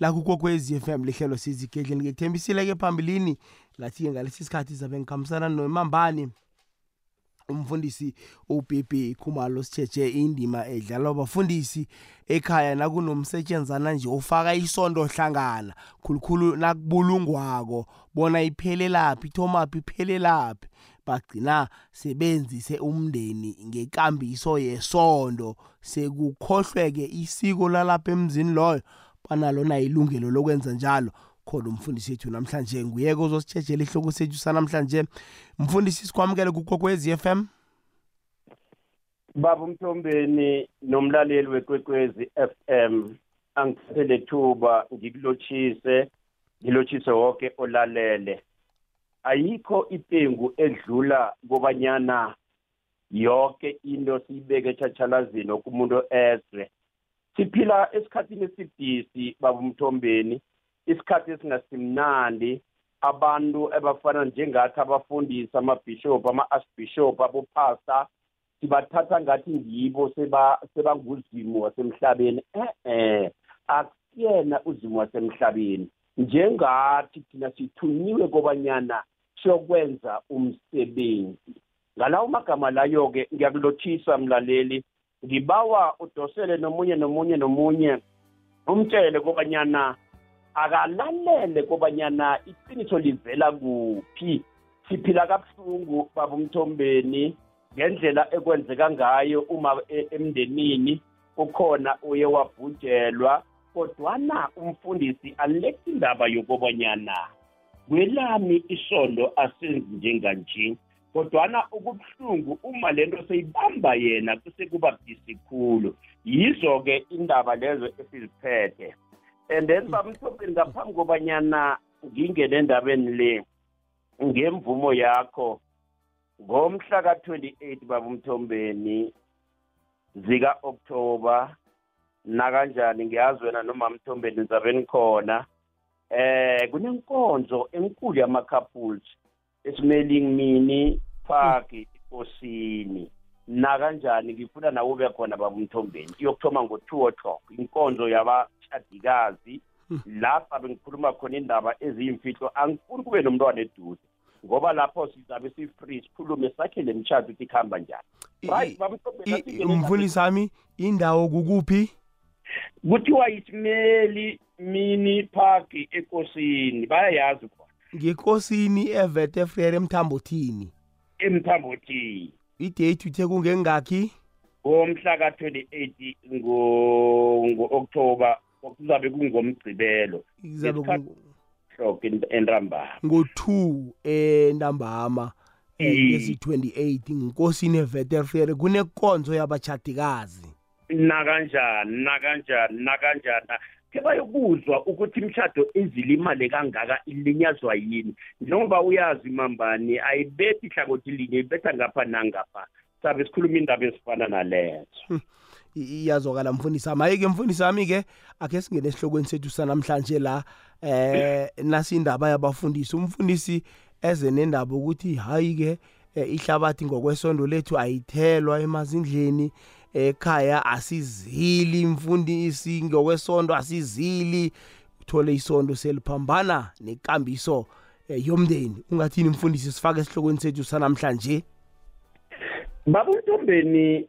la kukokwezi FM lihlelo sizigedleni ngikuthembisile ke phambilini. Lathi ngalesi sikhathi zabe ngikhambisana nomambani umfundisi uBB Khumalo sitsheje indima edlalwa abafundisi ekhaya nakunomsetshenzana nje ofaka isondo hlangana khulukhulu nakubulungwako. Bona iphelelaphi ithomaphi iphelelaphi bagcina sebenzise umndeni ngekambiso yesondo sekukhohlweke isiko lalapha emzini loyo. Banalo na ilungelo lokwenza njalo. Khona umfundisi wethu namhlanje nguyeke uzositshejela ihloko sethu sanamhlanje. Mfundisi sikwamukele kukokwezi FM baba umthombeni nomlaleli wekwekwezi FM angithathe lethuba ngikulotshise ngilotshise wonke olalele. Ayikho ipengu edlula kobanyana yonke into siyibeke etshatshalazini okumuntu ezwe siphila esikhathini esibhisi baba umthombeni. Isikhathi esingasimnandi. Abantu ebafana njengathi abafundisi amabhishophu ama-archbishop abopasta sibathatha ngathi ngibo sebanguzimu wasemhlabeni. Eh-eh akusiyena uzimu wasemhlabeni. Njengathi thina sithunyiwe kobanyana siyokwenza umsebenzi. Ngalawo magama layo-ke ngiyakulothisa mlaleli. Ngibawa udosele nomunye nomunye nomunye umtshele kobanyana akalalele kobanyana iqiniso livela kuphi. Siphila kabuhlungu baba umthombeni ngendlela ekwenzeka ngayo uma emndenini ukhona uye wabhujelwa kodwana umfundisi alethi indaba yokobanyana kwelami isondo asenzi njenganje? Kodwana ukubuhlungu uma lento seyibamba yena kusekuba bhisi khulu. Yizo-ke indaba lezo esiziphethe. And then bamthobeni ngaphambi kobanyana ngingene endabeni le ngemvumo yakho ngomhla ka-28 baba umthombeni zika-oktoba nakanjani ngiyazi wena noma mthombeni nizabe nikhona eh kunenkonzo enkulu yama-couples. Esimeling mini park ikosini nakanjani? Ngifuna nawe ube khona baba umthombeni. Iyokuthoma ngo-two o'clock. Inkonzo yabashadikazi lapha bengikhuluma khona indaba eziyimfihlo. Angifuni kube nomntwana eduze ngoba lapho sizabe si-free sikhulume sakhe le mtshato ukuthi kuhamba njani. Right umfundisi wami indawo kukuphi? Kuthiwa yisimeli mini park ekosini. Bayayazi khona ngekosini evete frere emthambothini emthambothini. Idate uthe kungengakhi? Ngomhla ka-28 ngo-oktoba kuzabe kungomgcibelo hloko entambama. Ngo-2 entambama ezi-28 ngikosini eveterfere kunekonzo yabachadikazi nakanjani nakanjani nakanjani? Ke bayokuzwa ukuthi imshado ezilimale kangaka ilinyazwa yini? Njengoba uyazi mambani ayibethi ihlangothi linye ibetha ngapha nangapha. Sabe sikhuluma indaba ezifana nalezo. Iyazwakala mfundisi wami. Hayi-ke mfundisi wami-ke akhe singene esihlokweni sethu sanamhlanje la eh nasi indaba yabafundisi. Umfundisi eze nendaba ukuthi hayi-ke ihlabathi ngokwesondo lethu ayithelwa emazindleni ekhaya asizili imfundisi ngokwesondo asizili. Uthole isondo seliphambana nekambiso yomndeni. Ungathini mfundisi sifake esihlokweni sethu sanamhlanje? Baba untombeni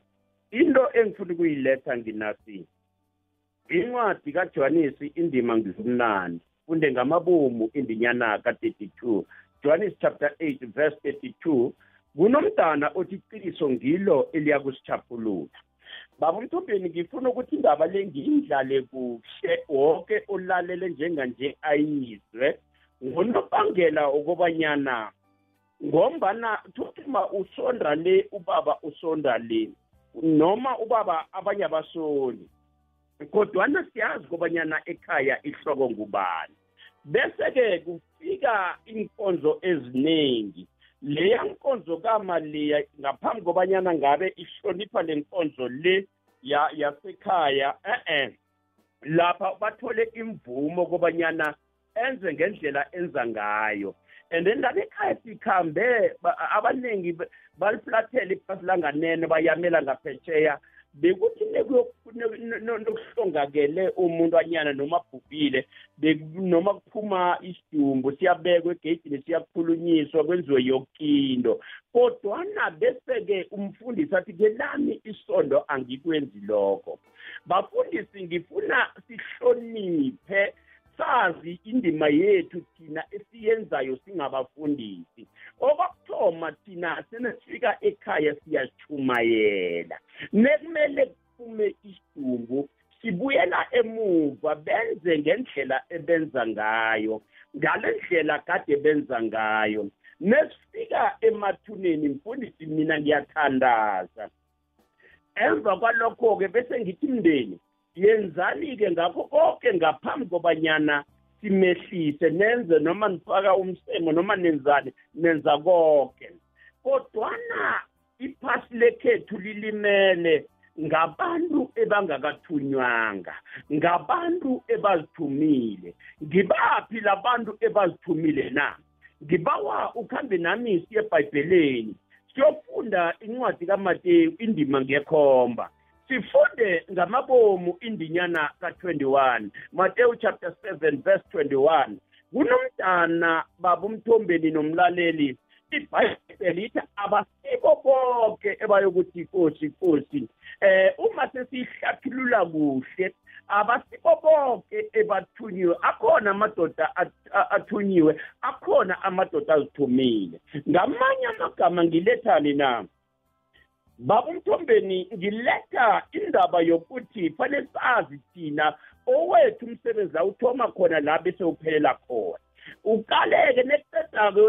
into engifuna ukuyiletha nginasi incwadi kajohanisi indima ngizimnandi funde ngamabomu indinyana ka-32 johannes chapter 8 verse 32 kunomntana othi iqiniso ngilo eliyakusichaphulula baba umthombeni ngifuna ukuthi indaba le ngiyidlale kuhle wonke olalele njenganje ayizwe. Ngonobangela okobanyana ngombana thuthuma usonda le ubaba usonda le noma ubaba abanye abasoni kodwana siyazi kobanyana ekhaya ihloko ngubani. Bese-ke kufika inkonzo eziningi leya nkonzo kamaliya ngaphambi kobanyana ngabe ihlonipha le nkonzo le yasekhaya eh-eh lapha bathole imvumo kobanyana enze ngendlela enza ngayo. And then laba ekhaya sikhambe abaningi baliflathela iphasi langanene bayamela ngaphetsheya bekuthi nokuhlongakele umuntu anyana noma abhubhile noma kuphuma isidumbu siyabekwa egeyidini siyakhulunyiswa kwenziwe yokinto kodwana bese-ke umfundisi athi ke lami isondo angikwenzi lokho. Bafundisi ngifuna sihloniphe sazi indima yethu thina esiyenzayo singabafundisi. Okokuthoma thina senesifika ekhaya siyachumayela nekumele kuphume isidumbu sibuyela emuva benze ngendlela ebenza ngayo ngale ndlela kade benza ngayo. Nesifika emathuneni mfundisi mina ngiyathandaza. Emva kwalokho-ke bese ngithi mndeni yenzani-ke ngakho konke ngaphambi kobanyana simehlise nenze noma nifaka umsemo noma nenzani nenza konke kodwana iphasi lekhethu lilimele ngabantu ebangakathunyanga ngabantu ebazithumile. Ngibaphi labantu ebazithumile na? Ngibawa ukhambe nami siye ebhayibheleni siyofunda incwadi kamateyu indima ngekhomba. Sifunde ngamabomu indinyana ka-21 matewu chapter 7 verse 21 kunomntana baba umthombeni nomlaleli. Ibhayibheli ithi abasekho bonke ebayokuthi inkosi inkosi eh uma sesihlathulula kuhle abasikho bonke ebathunyiwe akhona amadoda athunyiwe akhona amadoda azithumile. Ngamanye amagama ngilethani na baba umthombeni ngiletha indaba yokuthi fanele sazi thina owethu umsebenzi awuthoma khona la bese uphelela khona. Uqaleke neqeda-ke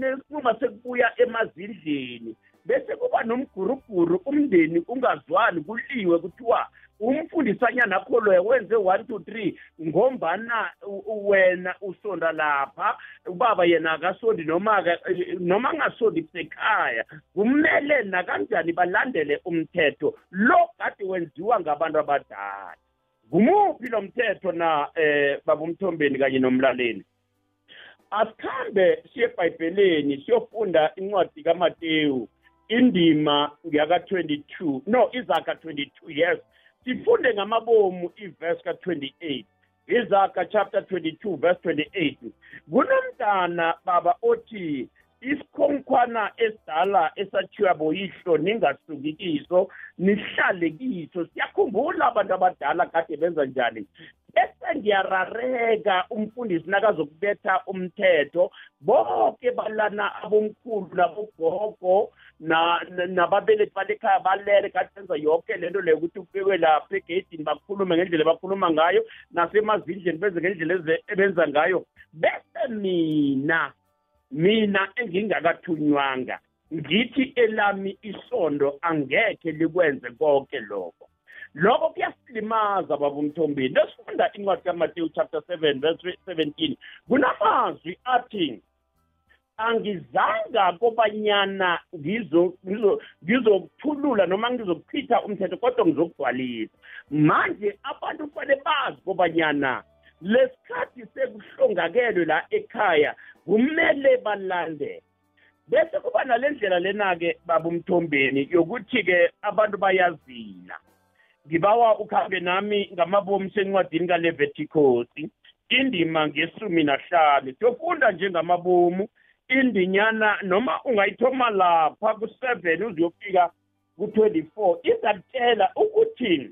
nesinquma sekubuya emazindleni bese kuba nomguruguru umndeni ungazwani kuliwe kuthiwa umfundisanyana akho loya wenze one two three ngombana wena usonda lapha ubaba yena akasondi noma noma angasondi kusekhaya. Kumele nakanjani balandele umthetho lo kade wenziwa ngabantu abadala. Ngumuphi lo mthetho na eh baba umthombeni kanye nomlaleli? Asikhambe siye ebhayibheleni siyofunda incwadi kamateyu indima ngiyaka-22 no izakha 22 yes. Sifunde ngamabomu iverse ka-28 izakha chapter 22 verse 28 kunomntana baba othi isikhonkhwana esidala esathiwa boyihlo ningasuki kiso nihlale kiso. Siyakhumbula abantu abadala kade benza njani? Bese ngiyarareka umfundisi nakazokubetha umthetho. Bonke balana abomkhulu nabogogo nababelethi balekhaya balele kade benza yonke lento leyo ukuthi kubekwe lapha egeyidini bakhulume ngendlela bakhuluma ngayo nasemazindleni benze ngendlela ebenza ngayo. Bese mina mina engingakathunywanga ngithi elami isondo angekhe likwenze konke lokho. Lokho kuyasilimaza baba umthombeni lesifunda incwadi kamateyu chapter 7 verse 17 kunamazwi athi angizanga kobanyana ngizokuthulula noma ngizokuchitha umthetho kodwa ngizokugcwalisa. Manje abantu kufanele bazi kobanyana lesikhathi sekuhlongakelwe la ekhaya kumele balandele bese kuba nalendlela lena-ke baba umthombeni yokuthi-ke abantu bayazila. Ngibawa ukhambe nami ngamabomu sencwadini kalevethikosi indima ngesumi nahlanu. Siyofunda njengamabomu indinyana noma ungayithoma lapha ku-seven uze uyofika ku-twenty-four. Izakutshela ukuthi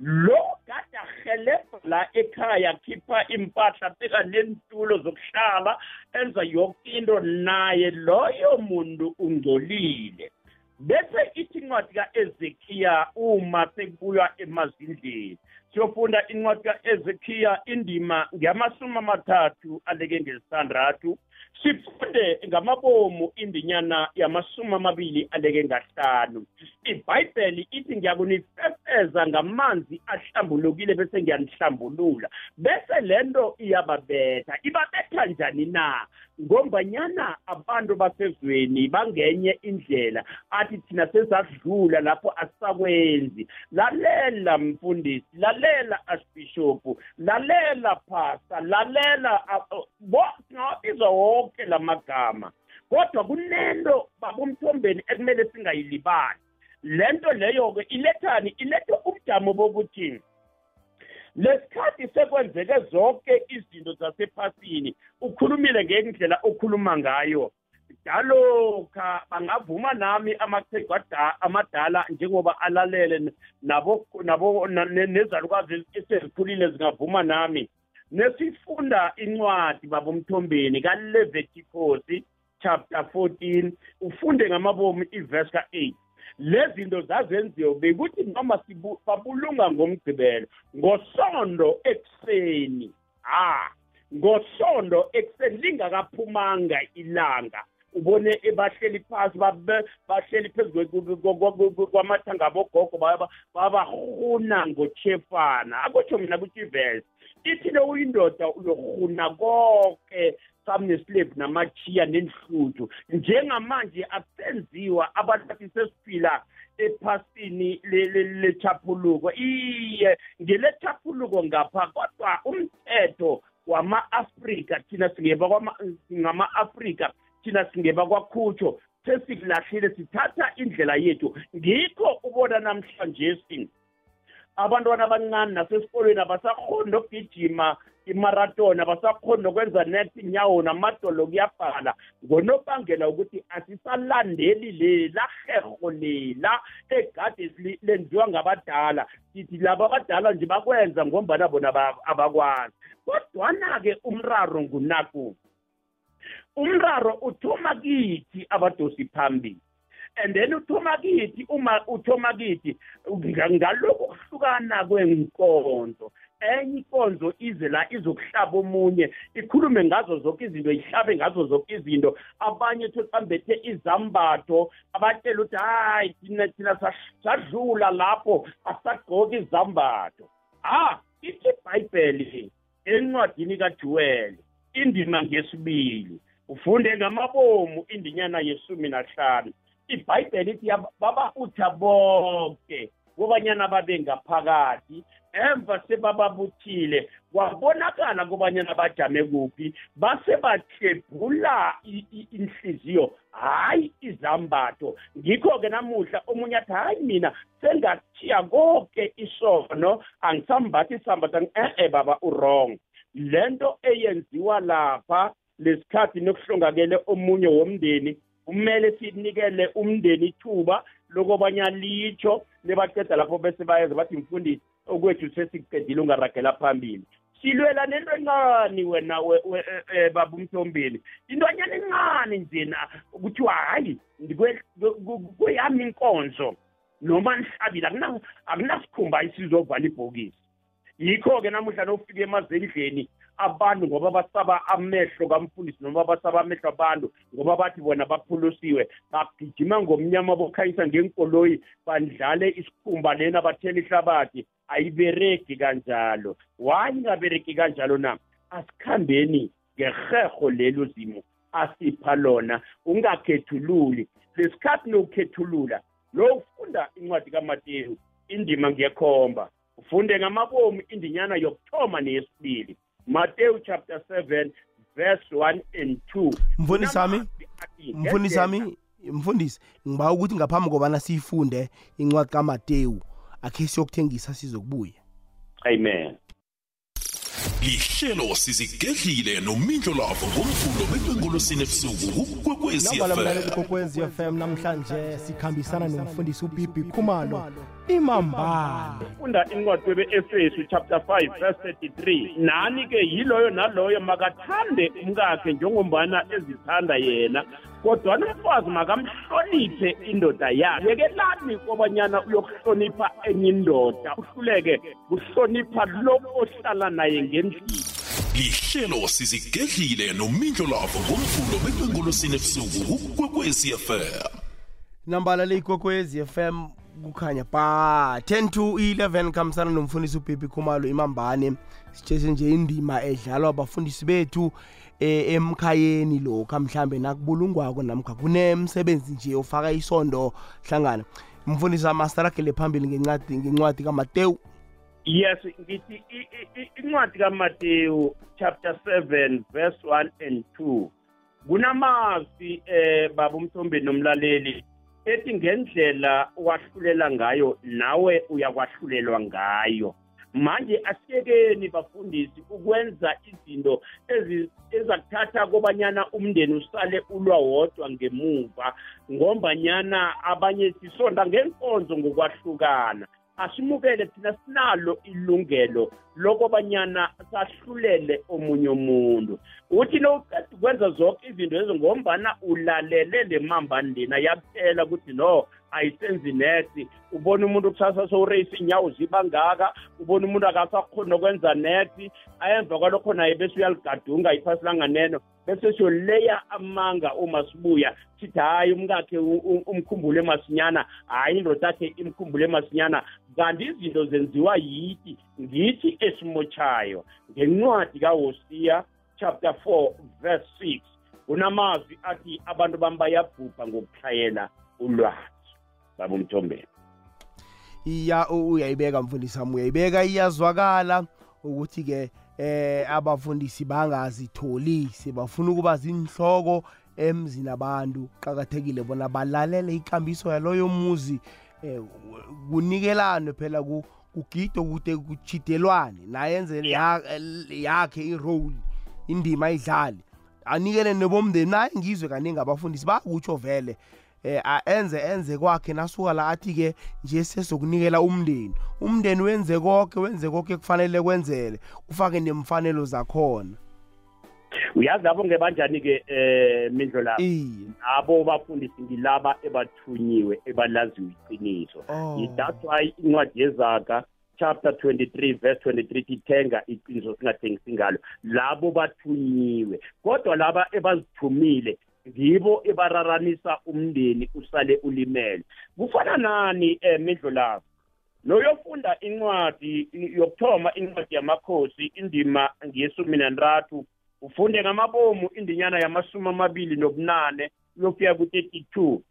lo kade ahelebha la ekhaya khipha impahla pheka nentulo zokuhlala enza yonke into naye loyo muntu ungcolile. Bese ithi incwadi ka-ezekhiya uma sekubuywa emazindleni siyofunda incwadi ka-ezekhiya indima ngeyamasumi amathathu aleke ngesithandathu. Sifunde ngamabomu indinyana yamasumi amabili aleke ngahlanu ibhayibheli ithi ngiyakunifefeza ngamanzi ahlambulukile bese ngiyanihlambulula bese lento iyababetha. Ibabetha njani na? Ngombanyana abantu basezweni bangenye indlela athi thina sesadlula lapho asisakwenzi lalela mfundisi lalela archbishop lalela pastor lalela singawabiza wonke la magama kodwa kunento babumthombeni ekumele singayilibali. Lento leyo-ke ilethani iletha ubujamo bokuthi lesikhathi sekwenzeke zonke izinto zasephasini ukhulumile ngendlela okhuluma ngayo. Dalokha bangavuma nami amachegu amadala njengoba alalele nabo nabo nezalukazi esezikhulile zingavuma nami. Nesifunda incwadi babomthombeni kaleveticosi chapter 14 ufunde ngamabomi iverse ka-8 lezinto zazenziwe bekuthi noma babulunga ngomgqibelo ngosondo ekuseni. Ha ngosondo ekuseni lingakaphumanga ilanga. Ubone bahleli phasi bahleli phezu kwamathanga abogogo babahuna ngochefana akusho mina kuthi ivesi ithi lo uyindoda uyohuna konke samneslave namachiya nenhluthu njengamanje akusenziwa abantu bathi sesiphila ephasini lechapuluko iye ngelechapuluko ngapha kodwa umthetho wama-afrika thina ngama-afrika thina singeba kwakhutsho sesikulahlile sithatha indlela yethu. Ngikho ubona namhlanje abantwana abancane nasesikolweni abasakhoni nokugijima imarathon abasakhoni nokwenza net inyawo namadolo kuyabhala. Ngonobangela ukuthi asisalandeli lela herho lela egade lenziwa ngabadala. Sithi laba abadala nje bakwenza ngombana bona abakwazi. Kodwana-ke umraro ngunaku umraro uthoma kithi abadosi phambili. And then uthoma kithi uma uthoma kithi ngalokhu kuhlukana kwenkonzo enye inkonzo ize la izokuhlaba omunye ikhulume ngazo zonke izinto ihlabe ngazo zonke izinto. Abanye thi bambethe izambatho abatshela ukuthi hayi thina thina sadlula lapho asagqoki izambatho. Ha ithi ibhayibheli encwadini kajuwele indima ngesibili ufunde ngamabomu indinyana yesumi nahlanu. Ibhayibheli ithi babahutha bonke kobanyana babe ngaphakathi. Emva sebababuthile kwabonakala kobanyana bajame kuphi base bathebhula inhliziyo hayi izambatho. Ngikho-ke namuhla omunye athi hayi mina sengathiya konke isono angisambathi isambatho. E-e baba urong lento eyenziwa lapha lesikhathi nokuhlongakele omunye womndeni kumele sinikele umndeni ithuba lokobanya litsho lebaqeda lapho bese bayeza bathi mfundisi okwethu sesiqedile ungaragela phambili. Silwela nento encane wena e, baba umthombeni. Intonyana encane njena kuthiwa hayi kweyami inkonzo noma nihlabile akunasikhumba isizovala ibhokisi. Yikho-ke namuhla nofika emazendleni abantu ngoba basaba amehlo kamfundisi noma basaba amehlo abantu ngoba bathi bona baphulusiwe. Bagijima ngomnyama bokhanyisa ngenkoloyi bandlale isikhumba lena bathela ihlabathi. Ayibereki kanjalo. Why ingabereki kanjalo na? Asikhambeni ngeherho lelo zimo asipha lona. Ungakhethululi. Lesikhathi nokukhethulula lo ufunda incwadi kamateyu indima ngiyekhomba ufunde ngamabomu indinyana yokuthoma neyesibili. Matthew chapter 7 verse 1 and 2 mfundisi wami mfundisi wami mfundisi ngiba ukuthi ngaphambi kobana siyifunde incwadi kaMateyu akhe siyokuthengisa sizokubuya. Amen. Lihlelo sizigedlile nomindlo lavo ngomvulo bekwengolosini ebusuku kukwekwezi fm namhlanje sikhambisana nomfundisi ubibi khumalo. Imambala. Funda incwadi webe-efesu chapter 5 verse 33 nani-ke yiloyo naloyo makathande umkakhe njengombana ezithanda yena. Kodwana umfazi makamhloniphe indoda yakhe. Yekelani kobanyana uyokuhlonipha enye indoda? Uhluleke kuhlonipha lo ohlala naye ngendlini. Lihlelo sizigedlile nomindlo lavo ngomvulo bekwengolosini ebusuku kukwekwezi fm nambala le ikwekwezi fm kukhanya ba 10 to 11 khambisana nomfundisi ubhebhi khumalo imambane. Sitshese nje indima edlalwa abafundisi bethu e, emkhayeni lokha mhlambe nakubulungwako namkha kunemsebenzi nje ofaka isondo hlangana. Mfundisi amastaragele phambili ngencwadi ngencwadi kamatewu. Yes ngithi incwadi kamateyu chapter 7 verse 1 and 2 kunamazwi eh baba umthombeni nomlaleli. Ethi ngendlela wahlulela ngayo nawe uyakwahlulelwa ngayo. Manje asiyekeni bafundisi ukwenza izinto ezakuthatha kobanyana umndeni usale ulwa wodwa ngemuva ngombanyana abanye sisonda ngenkonzo ngokwahlukana. Asimukele thina sinalo ilungelo lokobanyana sahlulele omunye umuntu. Uthi noqeda ukwenza zonke izinto ezo ngombana ulalele le mambani lena yakuphela ukuthi no ayisenzi next ubona umuntu kusasa sowureyisa inyawo ziba ngaka ubona umuntu akasakhoni nokwenza next ayemva kwalokho naye bese uyaligadunga iphasi langaneno bese siyoleya amanga uma sibuya. Sithi hhayi umkakhe umkhumbule masinyana. Hhayi indoda yakhe imkhumbule masinyana. Kanti izinto zenziwa yithi ngithi esimotshayo ngencwadi kaHosiya chapter 4 verse 6 kunamazwi athi abantu bami bayabhubha ngokuhlayela ulwazi. Baba umthombeni iya uyayibeka mfundisi wami uyayibeka. Iyazwakala ukuthi ke eh abafundisi bangazitholi sebafuna ukuba zinhloko emzini abantu qakathekile bona balalele ikambiso yaloyo muzi eh kunikelane phela ku kugido kude kuchidelwane nayenze yakhe irole indima ayidlali anikele nebomndeni naye ngizwe kaningi abafundisi bakutsho vele eh enze enze kwakhe nasuka la athi ke nje sesokunikela umndeni. Umndeni wenze konke wenze konke kufanele kwenzele ufake nemfanelo zakhona. Uyazi lapho ngebanjani-ke eh mindlo la? Iye abo bafundisi ngilaba ebathunyiwe ebalaziwe iqiniso. Oh. that's why incwadi yezaga chapter 23 verse 23 tithenga iqiniso singathengisi ngalo. Labo bathunyiwe kodwa laba ebazithumile ngibo ebararanisa umndeni usale ulimele. Kufana nani eh mindlo lapho noyofunda incwadi yokuthoma incwadi yamakhosi indima ngiyesumi nantathu ufunde ngamabomu indinyana yamasumi amabili nobunane uyofika ku-thirty-two.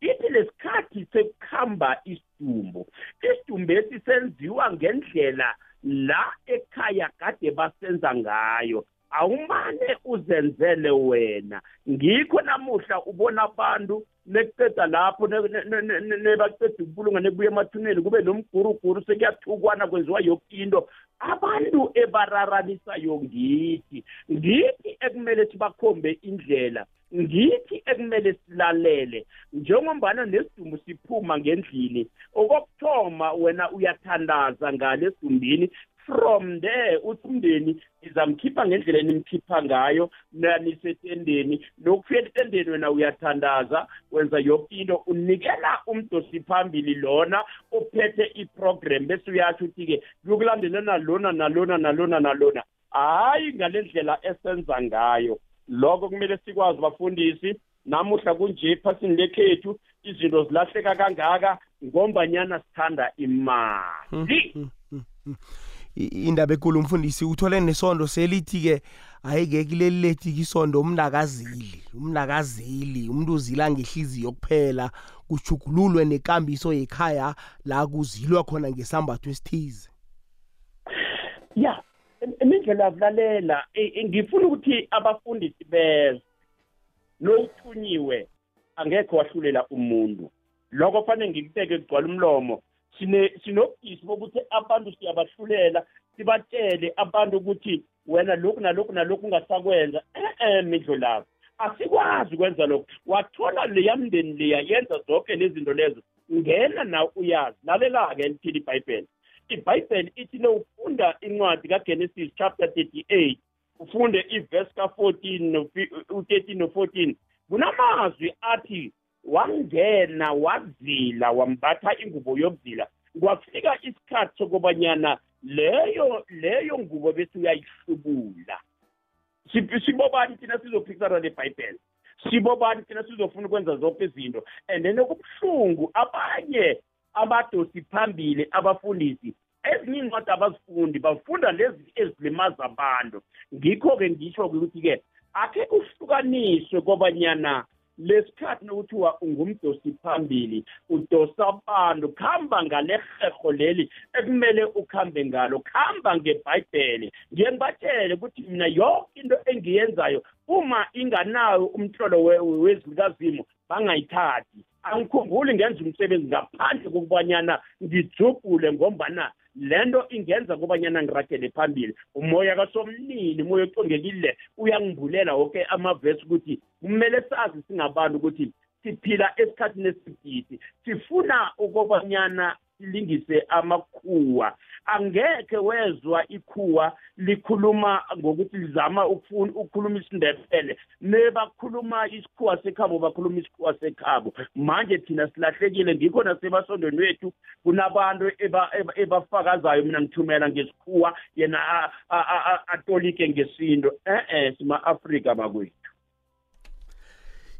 Ithi lesikhathi sekuhamba isidumbu isidumbu esi senziwa ngendlela la ekhaya kade basenza ngayo. Awumane uzenzele wena. Ngikho namuhla ubona abantu nekuceda lapho nebaceda ukubulunga nekubuya emathuneni kube nomguruguru sekuyathukwana kwenziwa yoke into. Abantu ebararanisayo ngithi ngithi ekumele sibakhombe indlela ngithi ekumele silalele. Njengombana nesidumbu siphuma ngendlini okokuthoma wena uyathandaza ngale sidumbini from there uthi umndeni nizamkhipha ngendlela enimkhipha ngayo nisetendeni. Nokufika etendeni wena uyathandaza wenza yonke into unikela umdosi phambili lona ophethe iprogram bese uyasho ukuthi-ke kuyokulandelana lona nalona nalona nalona. Hhayi ngale ndlela esenza ngayo. Lokho kumele sikwazi bafundisi. Namuhla kunje ephasini lekhethu izinto zilahleka kangaka ngombanyana sithanda imali. I- indaba enkulu umfundisi uthole nesondo selithi-ke ayike kuleli lethi kisondo umnakazili umnakazili umuntu uzila ngehliziyo kuphela kujugululwe nekambiso yekhaya la kuzilwa khona ngesambatho esithize. Ya imindlela yakulalela eh, ngifuna ukuthi abafundisi bezwe lokuthunyiwe angekho wahlulela umuntu. Lokho fanele ngikubeke kugcwala umlomo. Sinobudisi bokuthi abantu siyabahlulela sibatshele abantu ukuthi wena lokhu nalokhu nalokhu ungasakwenza eh mindlo lapho asikwazi ukwenza lokho wathola leya mndeni leya yenza zonke lezi zinto lezo. Ngena nawe uyazi. Lalela-ke lithile ibhayibheli? Ibhayibheli ithi nowufunda incwadi kagenesis chapter 38 ufunde iverse ka-14 u-13 no-14 kunamazwi athi wangena wazila wambatha ingubo yokuzila kwafika isikhathi sokubanyana leyo leyo ngubo bese uyayihlubula. Sib- sibobani thina sizophikisana nebhayibheli sibobani thina sizofuna ukwenza zonke izinto? And then okubuhlungu abanye abadosi phambili abafundisi ezinye iincwadi abazifundi bafunda lezi ezilimaza abantu. Ngikho-ke ngisho-ke ukuthi-ke akhe kuhlukaniswe kobanyana lesikhathi nokuthiwa ungumdosi phambili udosa abantu khamba ngale herho leli ekumele ukhambe ngalo khamba ngebhayibheli. Ngiye ngibatshele ukuthi mina yonke into engiyenzayo uma inganawo umhlolo we- wezwi likazimu bangayithathi. Angikhumbuli ngenza umsebenzi ngaphandle kokubanyana ngijubhule ngombana lento ingenza kobanyana ngiragele phambili. Umoya kasomnini umoya ocongekile uyangivulela woke amavesi ukuthi kumele sazi singabantu ukuthi siphila esikhathini esigidi sifuna ukobanyana silingise amakhuwa. Angekhe wezwa ikhuwa likhuluma ngokuthi lizama ukukhuluma isindebele. Nebakhuluma isikhuwa sekhabo bakhuluma isikhuwa sekhabo. Manje thina silahlekile ngikho nasebasondweni wethu kunabantu ebafakazayo mina ngithumela ngesikhuwa yena atolike ngesindo eh-eh sima-afrika bakwethu.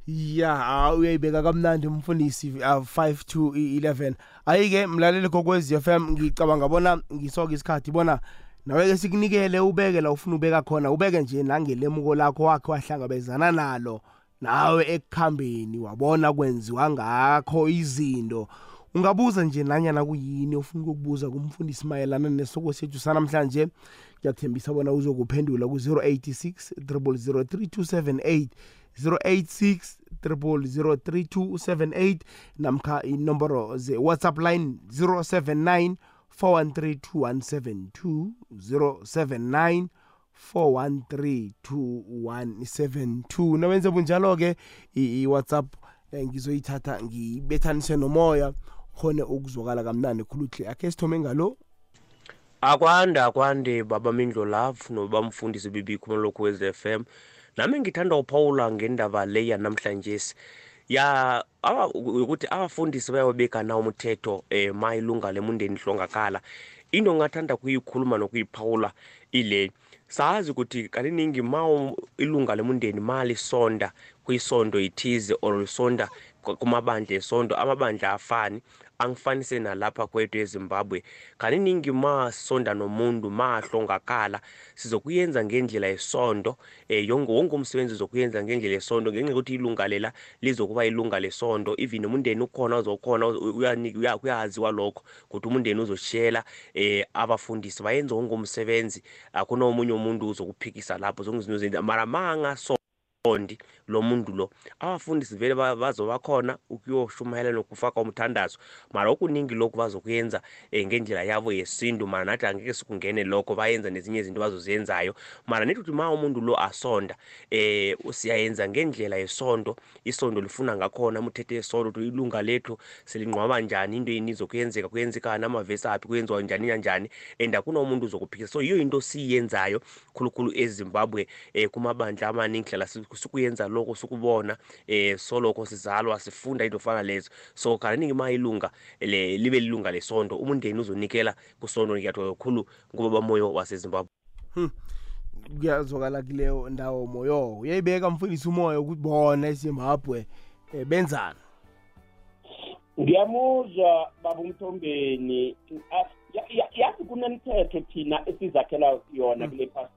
Ya uyayibeka kamnandi umfundisi uh, 5 to 11 ayike mlaleli kokwezi FM ngicabanga bona ngisoke isikhathi bona nawe ke sikunikele ubeke la ufuna ubeka khona ubeke nje nangelemuko lakho wakhe wahlangabezana nalo. Nawe ekukhambeni wabona kwenziwa ngakho izinto. Ungabuza nje nanyana kuyini ofuna ukukubuza kumfundisi mayelana nesoko sethu sanamhlanje? Ngiyakuthembisa bona uzokuphendula ku-086 003 086 0003278 namkha inomboro ze-whatsapp line 079 4132172 079 4132172 nawenze bunjalo-ke i-whatsapp ngizoyithatha ngibethanise nomoya khone ukuzwakala kamnandi khuluhle akhe sithome ngalo? Akwande akwande baba mindlo love noba mfundisi bibikho lokhu wez f m. nami ngithanda uphawula ngendaba leya namhlanje ya ukuthi abafundisi bayawubeka na umthetho eh mayilunga lemundeni hlongakala. Into ngathanda kuyikhuluma nokuyiphawula ile sazi ukuthi kaliningi ma ilunga lemundeni malisonda kwisondo ithize or lisonda kumabandla esonto amabandla afani angifanise nalapha kwethu ezimbabwe. Kaningi masonda nomuntu mahlongakala. Sizokuyenza ngendlela yesondo eh yonke wonke umsebenzi uzokuyenza ngendlela yesondo. Ngenxa yokuthi ilunga lela lizokuba ilunga lesondo even umndeni ukhona uzokhona uyaziwa lokho ukuthi umndeni uzoshiyela eh abafundisi. Bayenza wonke umsebenzi akuna omunye umuntu uzokuphikisa lapho zonke izinto zenza. Mara mangaso qondi lo muntu lo. Abafundisi vele bazobakhona ukuyoshumayela nokufaka umthandazo mara okuningi lokhu bazokuyenza um ngendlela yabo yesintu mara nathi angeke sikungene lokho bayenza nezinye izinto bazoziyenzayo mara nethi ukuthi ma umuntu lo asonda um siyayenza ngendlela yesonto isondo lifuna ngakhona umthetho yesonto ukuthi ilunga lethu selinqwaba njani into yini izokuyenzeka kuyenzekana amavesi aphi kuyenziwa njani kanjani and akunomuntu uzokuphikisa so yiyo into siyenzayo khulukhulu ezimbabwe um kumabandla amaningi hlala sikuyenza lokho sikubona eh soloko sizalwa sifunda into fana lezo. So kaningi ma ilunga le libe lilunga lesonto umndeni uzonikela kusonto ngiyathola kakhulu ngoba bamoyo wasezimbabwe. Hmm. kuyazwakala kuleyo ndawo moyo. Uyayibeka mfundisi umoya ukuthi bona ezimbabwe eh, benzani? Ngiyamuzwa baba umthombeni yazi kunemithetho thina esizakhela yona kule phasi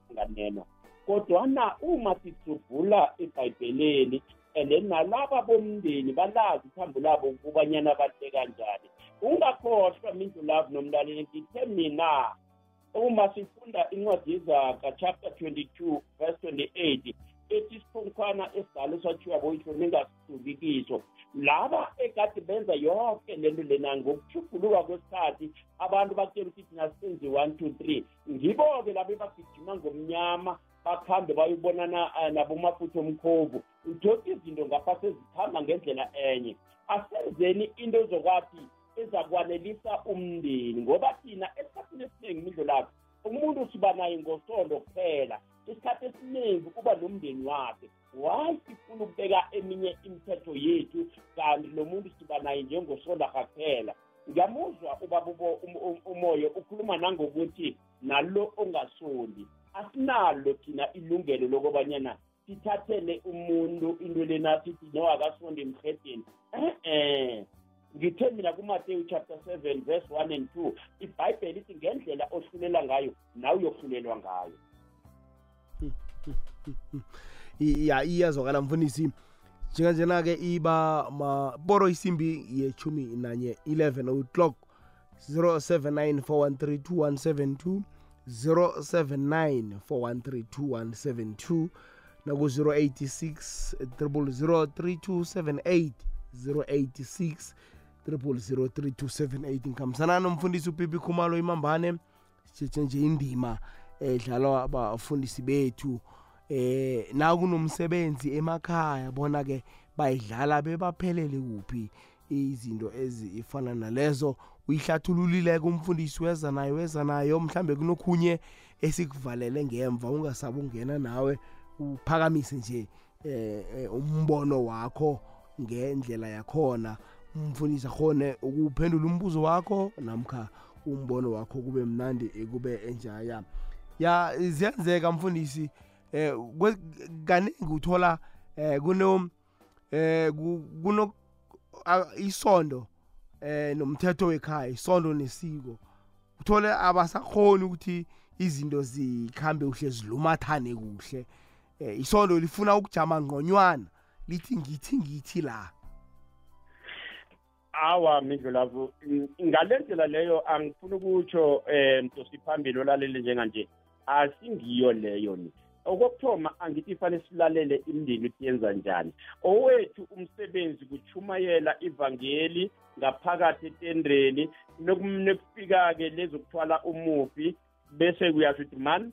kodwana uma sijubhula ebhayibheleni and then nalaba bomndeni balazi ithambo labo ukubanyana bahle kanjani. Ungakhohlwa mindlu lavo nomlaleli ngithe mina uma sifunda incwadi yezaka chapter 22 verse 28 ethi isiphunkhwana esidala esathiwa boyitho ningasiduki kiso. Laba ekade benza yonke lento lena ngokuthubhuluka kwesikhathi abantu bakutshela ukuthi thina senze one two three. Ngibo-ke labo ebagijima ngomnyama bakhambe bayobonana eh, nabomafutha omkhovu. Uthothi izinto ngapha sezikhamba ngendlela enye. Asenzeni into ezokwathi ezakwanelisa umndeni ngoba thina esikhathini esiningi imidlo lakho umuntu siba naye ngosondo kuphela. Isikhathi esiningi uba nomndeni wakhe why sifuna ukubeka eminye imithetho yethu kanti lo muntu siba naye njengosonda kakuphela ngiyamuzwa ubaba umoya ukhuluma nangokuthi nalo ongasondi. Asinalo thina ilungelo lokubanyana sithathele umuntu into lena sithi no akasonde emhedeni eh ngithe mina kumateyu chapter 7 verse 1 and 2 ibhayibheli ithi ngendlela ohlulela ngayo nawe uyohlulelwa ngayo. Ya iyazwakala mfundisi. Njenganjena-ke iba maporo isimbi yechumi nanye 11 o'clock 079 413 2172 079 413 2172 naku-086 3278 086 3278 ngikhambisana nomfundisi upipi khumalo imambane sithethe nje indima edlalwa abafundisi bethu. Eh nakunomsebenzi emakhaya bona ke bayidlala bebaphelele kuphi izinto ezifana nalezo. Uyihlathululile kumfundisi weza nayo weza nayo mhlambe kunokhunye esikuvalele ngemva ungasabe ungena nawe uphakamise nje eh umbono wakho ngendlela yakhona. Umfundisi akhone ukuphendula umbuzo wakho namkha umbono wakho kube mnandi kube enjaya. Ya ziyenzeka mfundisi eh kaningi uthola eh kuno eh kuno isondo eh nomthetho wekhaya isondo nesiko. Uthole abasakhoni ukuthi izinto zikhambe kuhle zilumathane kuhle. Eh isondo lifuna ukujama ngqonywana lithi ngithi ngithi la. Awa mindlulavu ngalendlela leyo angifuni ukutsho um mtosiphambili olalele njenganje asingiyo leyo ni. Okokuthoma angithi fanele silalele imindeni ukuthi yenza njani. Owethu umsebenzi kuchumayela ivangeli ngaphakathi etendreni nekufika-ke lezokuthwala umufi bese kuyasho ukuthi man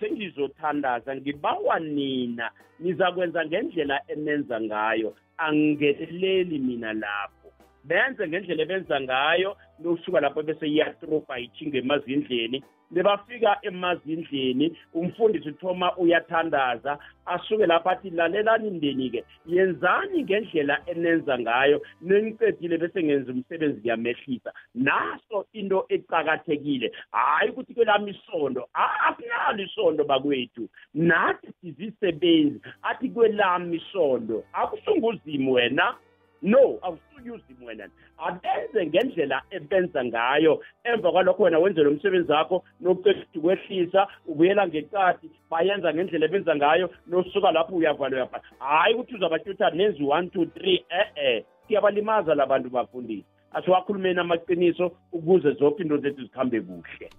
sengizothandaza ngibawa nina. Nizakwenza ngendlela enenza ngayo. Angingeneleli mina lapho. Benze ngendlela ebenza ngayo nokusuka lapho bese iyatropa ichinga emazindleni. Nebafika emazindleni umfundisi uthoma uyathandaza asuke lapho athi lalelani mndeni-ke yenzani ngendlela enenza ngayo nenicedile bese ngenza umsebenzi kuyamehlisa naso into ecakathekile hhayi ukuthi kwelami isondo akunalo isondo bakwethu. Nathi sizisebenzi athi kwelami isondo akusunguzimi wena. No awusuyuzi wena. Abenze ngendlela ebenza ngayo. Emva kwalokho wena wenze lo msebenzi wakho nokuceda ukwehlisa ubuyela ngeqadi bayenza ngendlela ebenza ngayo nosuka lapho uyavala uyavala hhayi ukuthi uzabatyutha nenzi one two three e-e. Siyabalimaza labantu bafundisi. Asiwakhulumeni amaqiniso ukuze zonke into zethu zikhambe kuhle.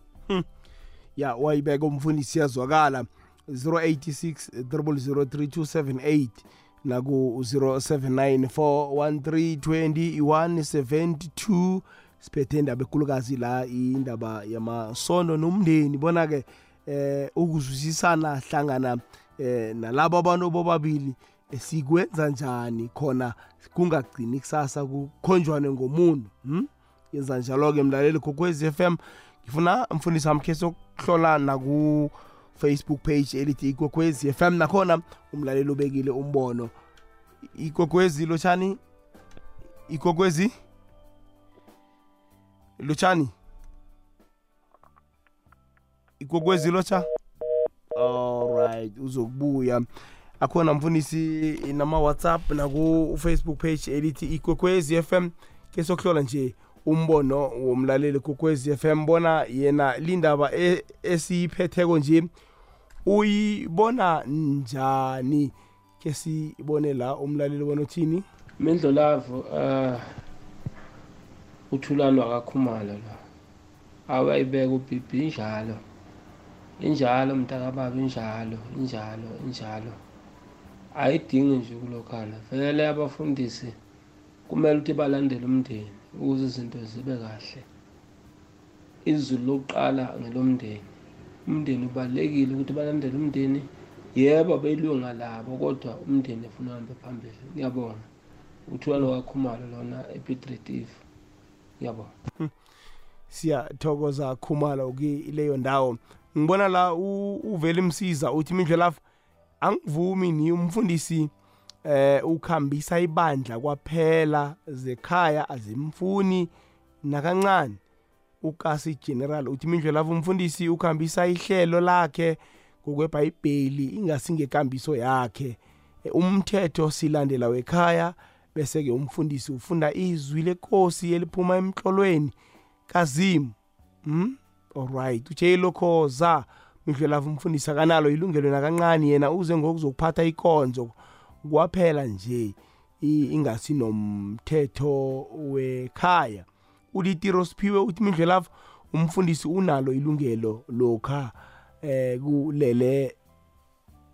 Ya wayibeka umfundisi yazwakala 086 003278 naku-079 siphethe indaba ekulukazi la indaba yamasondo nomndeni. Bona-ke eh ukuzwisisana hlangana eh nalabo abantu bobabili sikwenza njani khona? Kungagcini kusasa kukhonjwane ngomuntu hm? Yenza njalo-ke mlaleli kokwez f m. Ngifuna mfundisi wami khe sokuhlola naku Facebook page elithi ikwekwezi FM nakhona umlaleli ubekile umbono. Ikwekwezi lochani ikwekwezi? Lochani ikwekwezi locha alright uzokubuya. Akhona mfundisi nama WhatsApp naku Facebook page elithi ikwekwezi FM ke sokuhlola nje umbono womlaleli kokwezi FM bona yena lindaba esiyiphetheko nje uyibona njani ke sibone la umlaleli bona uthini mindlolavu uh uthulano akakhumalo la awayibeka ubhibhi injalo. Injalo mntakababa injalo injalo injalo. Ayidingi nje kulokhana vele abafundisi kumele ukuthi balandele umndeni ukuze izinto zibe kahle. Izulu lokuqala ngelomndeni. Umndeni ubalulekile ukuthi balandele umndeni. Yebo belunga labo kodwa umndeni efuna uhambe phambili. Ngiyabonga. Uthulano kakhumalo lona epitritif ngiyabonga. Siyathokoza khumala ukileyo ndawo. Ngibona la uvele imsiza uthi mindlelafu angivumi ni umfundisi eh ukhambisa ibandla kwaphela zekhaya azimfuni nakancane. Ukasi general uthi mindlelafu umfundisi ukhambisa ihlelo lakhe ngokwebhayibheli ingasingekambiso yakhe. Umthetho silandela wekhaya bese ke umfundisi ufunda izwi lenkosi eliphuma emhlolweni kazimu hm alright utshe lokhoza mindlelafu umfundisi akanalo ilungelo nakancane yena uze ngokuzokuphatha ikonzo. Kwaphela nje ingasi nomthetho wekhaya. Ulitiro siphiwe uthi mindlelafu umfundisi unalo ilungelo lokha eh kulele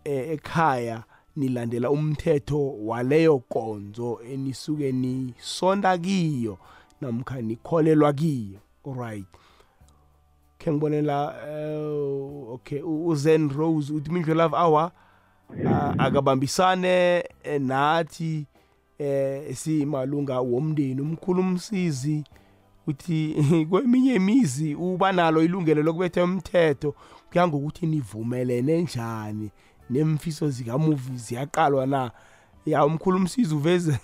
ekhaya nilandela umthetho waleyo konzo enisuke nisonda kiyo namkha nikholelwa kiyo. Alright. Khe ngibonela uh, okay uzen rose uthi mindlo love hour uh, akabambisane eh, nathi eh simalunga womndeni umkhulu umsizi uthi kweminye imizi uba nalo ilungelo lokubetha umthetho kuya ngokuthi nivumelene njani nemfiso zikamuvi ziyaqalwa na? Ya umkhulu umsizi uveze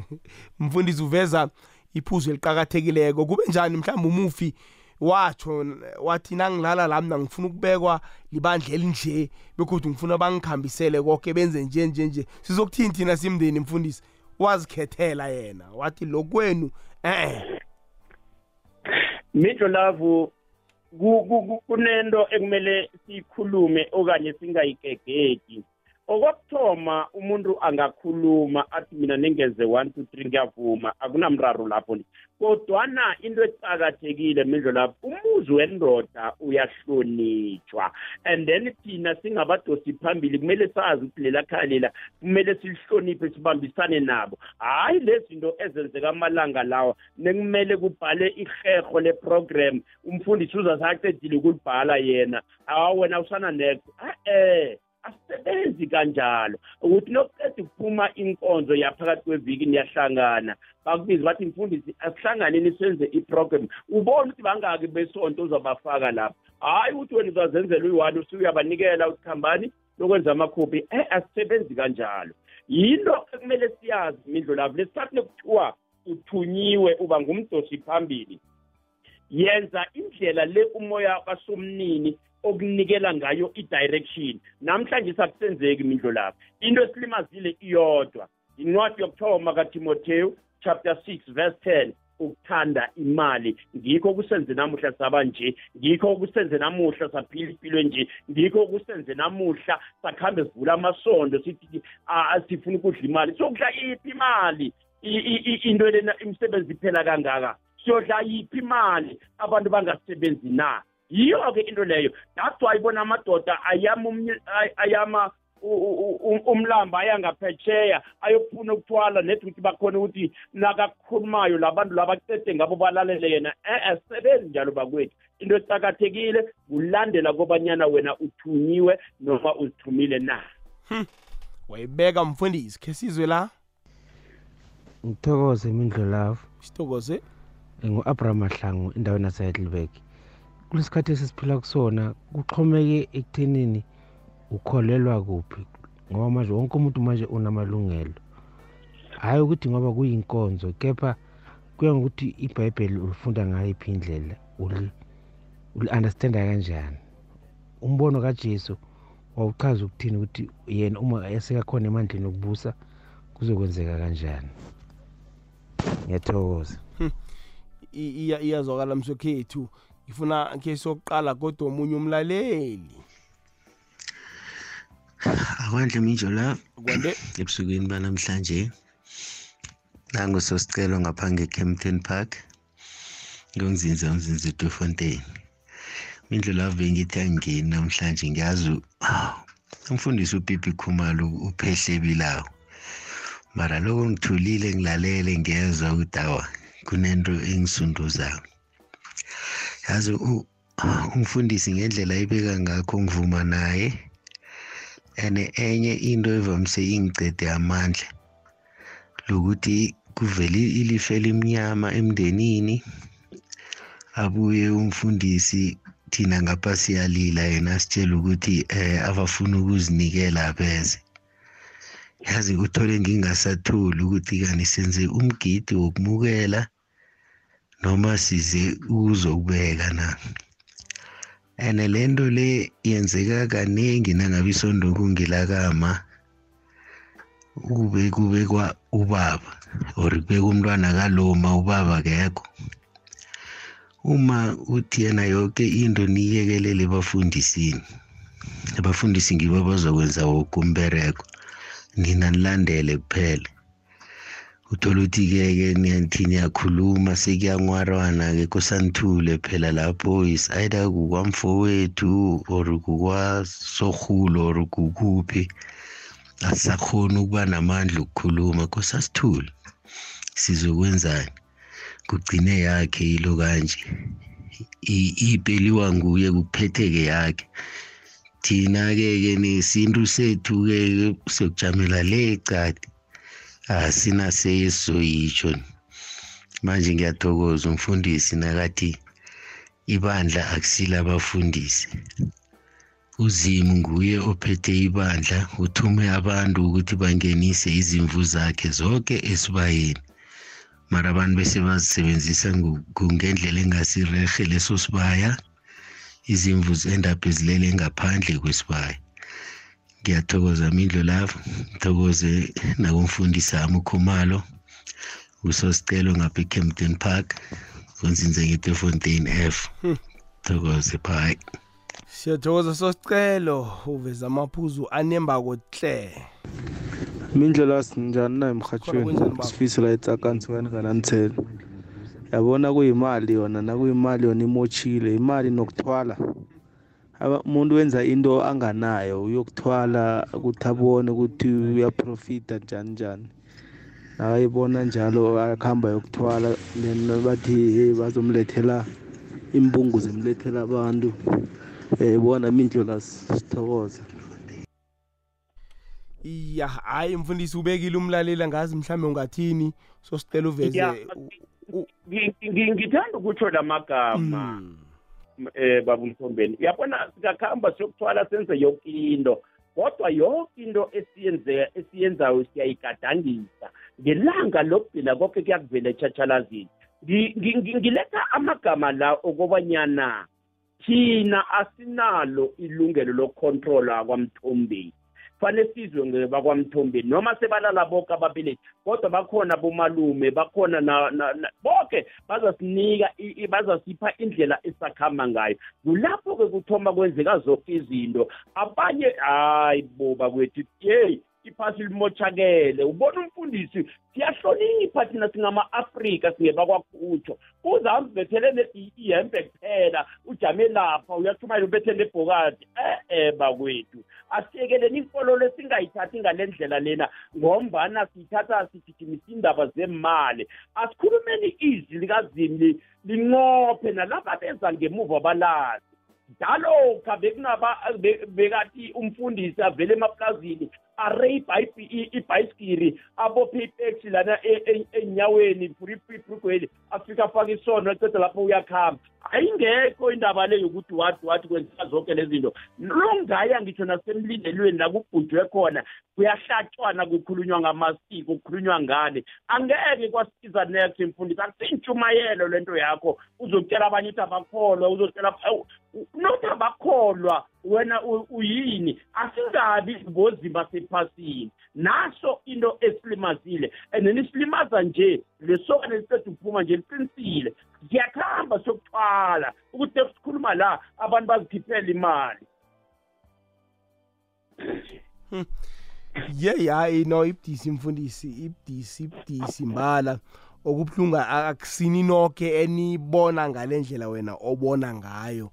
mfundisi uveza iphuzu eliqakathekileko. Kube njani mhlawumbe umufi watsho wathi nangilala la mina ngifuna ukubekwa libandla elinje bekodwa ngifuna bangikhambisele konke benze nje nje nje. Sizokuthini thina simndeni mfundisi? Wazikhethela yena wathi lokwenu eh Midlo Love kunento ekumele siyikhulume okanye singayigegeki okokuthoma umuntu angakhuluma athi mina nengeze 1 2 3 ngiyavuma akunamraro lapho kodwana into ecakathekile mindlo lapho umuzi wendoda uyahlonitshwa and then thina singabadosi phambili kumele sazi ukuthi lela khaya lela kumele silihloniphe sibambisane nabo. Hhayi le zinto ezenzeka amalanga lawa nekumele kubhale iherho leprogram umfundisi uzasacedile ukulibhala yena. Awa wena usana next e-e asisebenzi kanjalo. Ukuthi nokuqeda ukuphuma inkonzo yaphakathi kweviki niyahlangana bakubiza bathi mfundisi asihlanganeni senze iprogram. Ubona ukuthi bangaki besonto uzabafaka lapha. Hhayi ukuthi wena uzazenzela uyi-one usuyabanikela ukuthi khambani lokwenza amakhophi. Eh asisebenzi kanjalo. Yinto ekumele siyazi mindlo lapho lesikhathi nekuthiwa uthunyiwe uba ngumdosi phambili. Yenza indlela le umoya kasomnini okunikela ngayo i-direction. Namhlanje sakusenzeki mindlo lapho into esilimazile iyodwa. Incwadi yokuthoma katimotheyu chapter 6 verse 10 ukuthanda imali. Ngikho kusenze namuhla saba nje. Ngikho kusenze namuhla saphila impilo nje. Ngikho kusenze namuhla sakhambe sivula amasondo sithi sifuna ukudla imali. Sokudla iphi imali? Into lena imisebenzi iphela kangaka? Siyodla yiphi imali abantu bangasebenzi na? Yiyo-ke into leyo. That's why bona amadoda ayama ayama umlamba ayangaphetsheya ayokufuna ukuthwala nethi ukuthi bakhona ukuthi nakakhulumayo labantu labacede ngabo balalele yena. E-e sebenzi njalo bakwethu. Into ecakathekile kulandela kobanyana wena uthunyiwe noma uzithumile na. Wayibeka mfundisi khe sizwe la. Ngithokoze imindlo lavo sithokoze. Ngu-abraham mahlangu endaweni yaseheidelberg. Kulesikhathi esisiphila kusona kuxhomeke ekuthenini ukholelwa kuphi ngoba manje wonke umuntu manje unamalungelo. Hhayi ukuthi ngoba kuyinkonzo kepha kuya ngokuthi ibhayibheli ulifunda ngayiphi indlela uli-understanda kanjani. Umbono kajesu wawuchaza ukuthini ukuthi yena uma esekakhona emandleni okubusa kuzokwenzeka kanjani. Ngiyathokoza. Iyazwakala msokhethu ngifuna ke sokuqala kodwa omunye umlaleli. Akwandle minjo la. Kwande? Ebusukwini banamhlanje nangusosicelo ngapha nge-campton park ngiyongizinza umzinzi udofontein mindlu lavo bengithi angingeni namhlanje ngiyazi umfundisi upipi khumalo uphehlebilawo mara loko ngithulile ngilalele ngezwa ukuthi awa. Kunento engisunduzayo yazi umfundisi ngendlela ibeka ngakho ngivuma naye and enye into evamise ingicede amandla lokuthi kuvele ilifa elimnyama emndenini abuye umfundisi thina ngapha siyalila yena sitshela ukuthi eh abafuna ukuzinikela beze yazi uthole ngingasatholi ukuthi kani senze umgidi wokumukela noma size ukuzokubeka na? And lento le yenzeka kaningi nangabe isondo kungilakama kube kubekwa ubaba or kubeka umntwana kaloma ubaba kekho uma uthi yena yonke into niyekelele ebafundisini abafundisi ngibo bazokwenza woke umbereko nina nilandele kuphela. Uthola ukuthi-ke ke niyathi niyakhuluma sekuyangwarwana-ke kusanithule phela lapho is either kukwamfowethu or kukwasorhulo or kukuphi asisakhoni ukuba namandla ukukhuluma kosasithule sizokwenzani? Kugcine yakhe yilo kanje. Ipeliwa nguye kuphetheke yakhe. Thina-ke ke nesintu sethu-ke siyokujamela le cadi. Asinasesoyitsho manje ngiyathokoza umfundisi nakathi ibandla akusila abafundisi. Uzimu nguye ophethe ibandla uthume abantu ukuthi bangenise izimvu zakhe zonke esibayeni. Mara abantu bese bazisebenzisa ngendlela engasirehe leso sibaya izimvu zendaphe zilele ngaphandle kwesibaya. Ngiyathokoza mindlo lavo ngithokoze nakumfundisi ami ukhumalo usosicelo ngapha ecampton park konzinze ngetefontein f. Thokoze bye. Siyathokoza sosicelo uveza amaphuzu anembako hle mindlela sinjani na emhathweni sifiso la etsakansi ngani kananithela yabona kuyimali yona nakuyimali yona imochile imali nokuthwala. Umuntu wenza into anganayo uyokuthwala ukuthi abone ukuthi uyaprofita njani njani. Nakayibona njalo akuhamba yokuthwala then bathi hey bazomlethela imbungu zimlethela abantu. Um bona mindlela sithokoza iya hayi mfundisi ubekile umlaleli angazi mhlawumbe ungathini sosicela uveze ngithanda ukutsho la magama eh baba mthombeni yabona sikakhamba siyokuthwala senze yonke into. Kodwa yonke into esiyenze esiyenzayo siyayigadangisa ngelanga lokugcina konke kuyakuvela etshatshalazini. Ngiletha amagama la okobanyana thina asinalo ilungelo lokucontrola kwamthombeni fanele sizwe ngebakwamthombeni noma sebalala bonke ababelethi kodwa bakhona bomalume bakhona bonke bazasinika bazasipha indlela esakhamba ngayo. Kulapho-ke kuthoma kwenzeka zonke izinto. Abanye hayi boba kwethu yeyi iphasi limoshakele ubona umfundisi siyahlonipha thina singama-afrika singebakwakhutho uzahambe ubethelele ihembe kuphela ujame lapha uyashumayela ubethele ebhokadi. E-e bakwethu asiyekeleni inkololo esingayithathi ngale ndlela lena ngombana siyithatha sigijimisa indaba zemali asikhulumeni izwi likazimi linqophe nalaba benza ngemuva balazi njalo-kha bekunaba bekathi umfundisi avele emaplazini array ibhayisikiri abophe iteksi lana enyaweni ibhrugweli afika afake isono eceda lapho uyakhamba. Ayingekho indaba le yokuthi wathi wathi kwenzeka zonke lezi zinto. Longaya ngitsho nasemlindelweni la kubhujwe khona kuyahlatshwana kukhulunywa ngamasiko kukhulunywa ngane angeke kwasiza next mfundisi akusintshumayelo lento yakho. Uzotshela abanye ukuthi abakholwa uzotshela nothi abakholwa. Wena uyini? Asingabi ngozima sephasini naso into esilimazile and nisilimaza nje lesokane liseda ukuphuma nje liqinisile. Siyakuhamba sokuthwala ukuthi sikhuluma la abantu bazikhiphela imali. Ye hayi no ibudisi mfundisi ibudisi ibudisi mbala. Okubuhlungu akusini nonke enibona ngale ndlela wena obona ngayo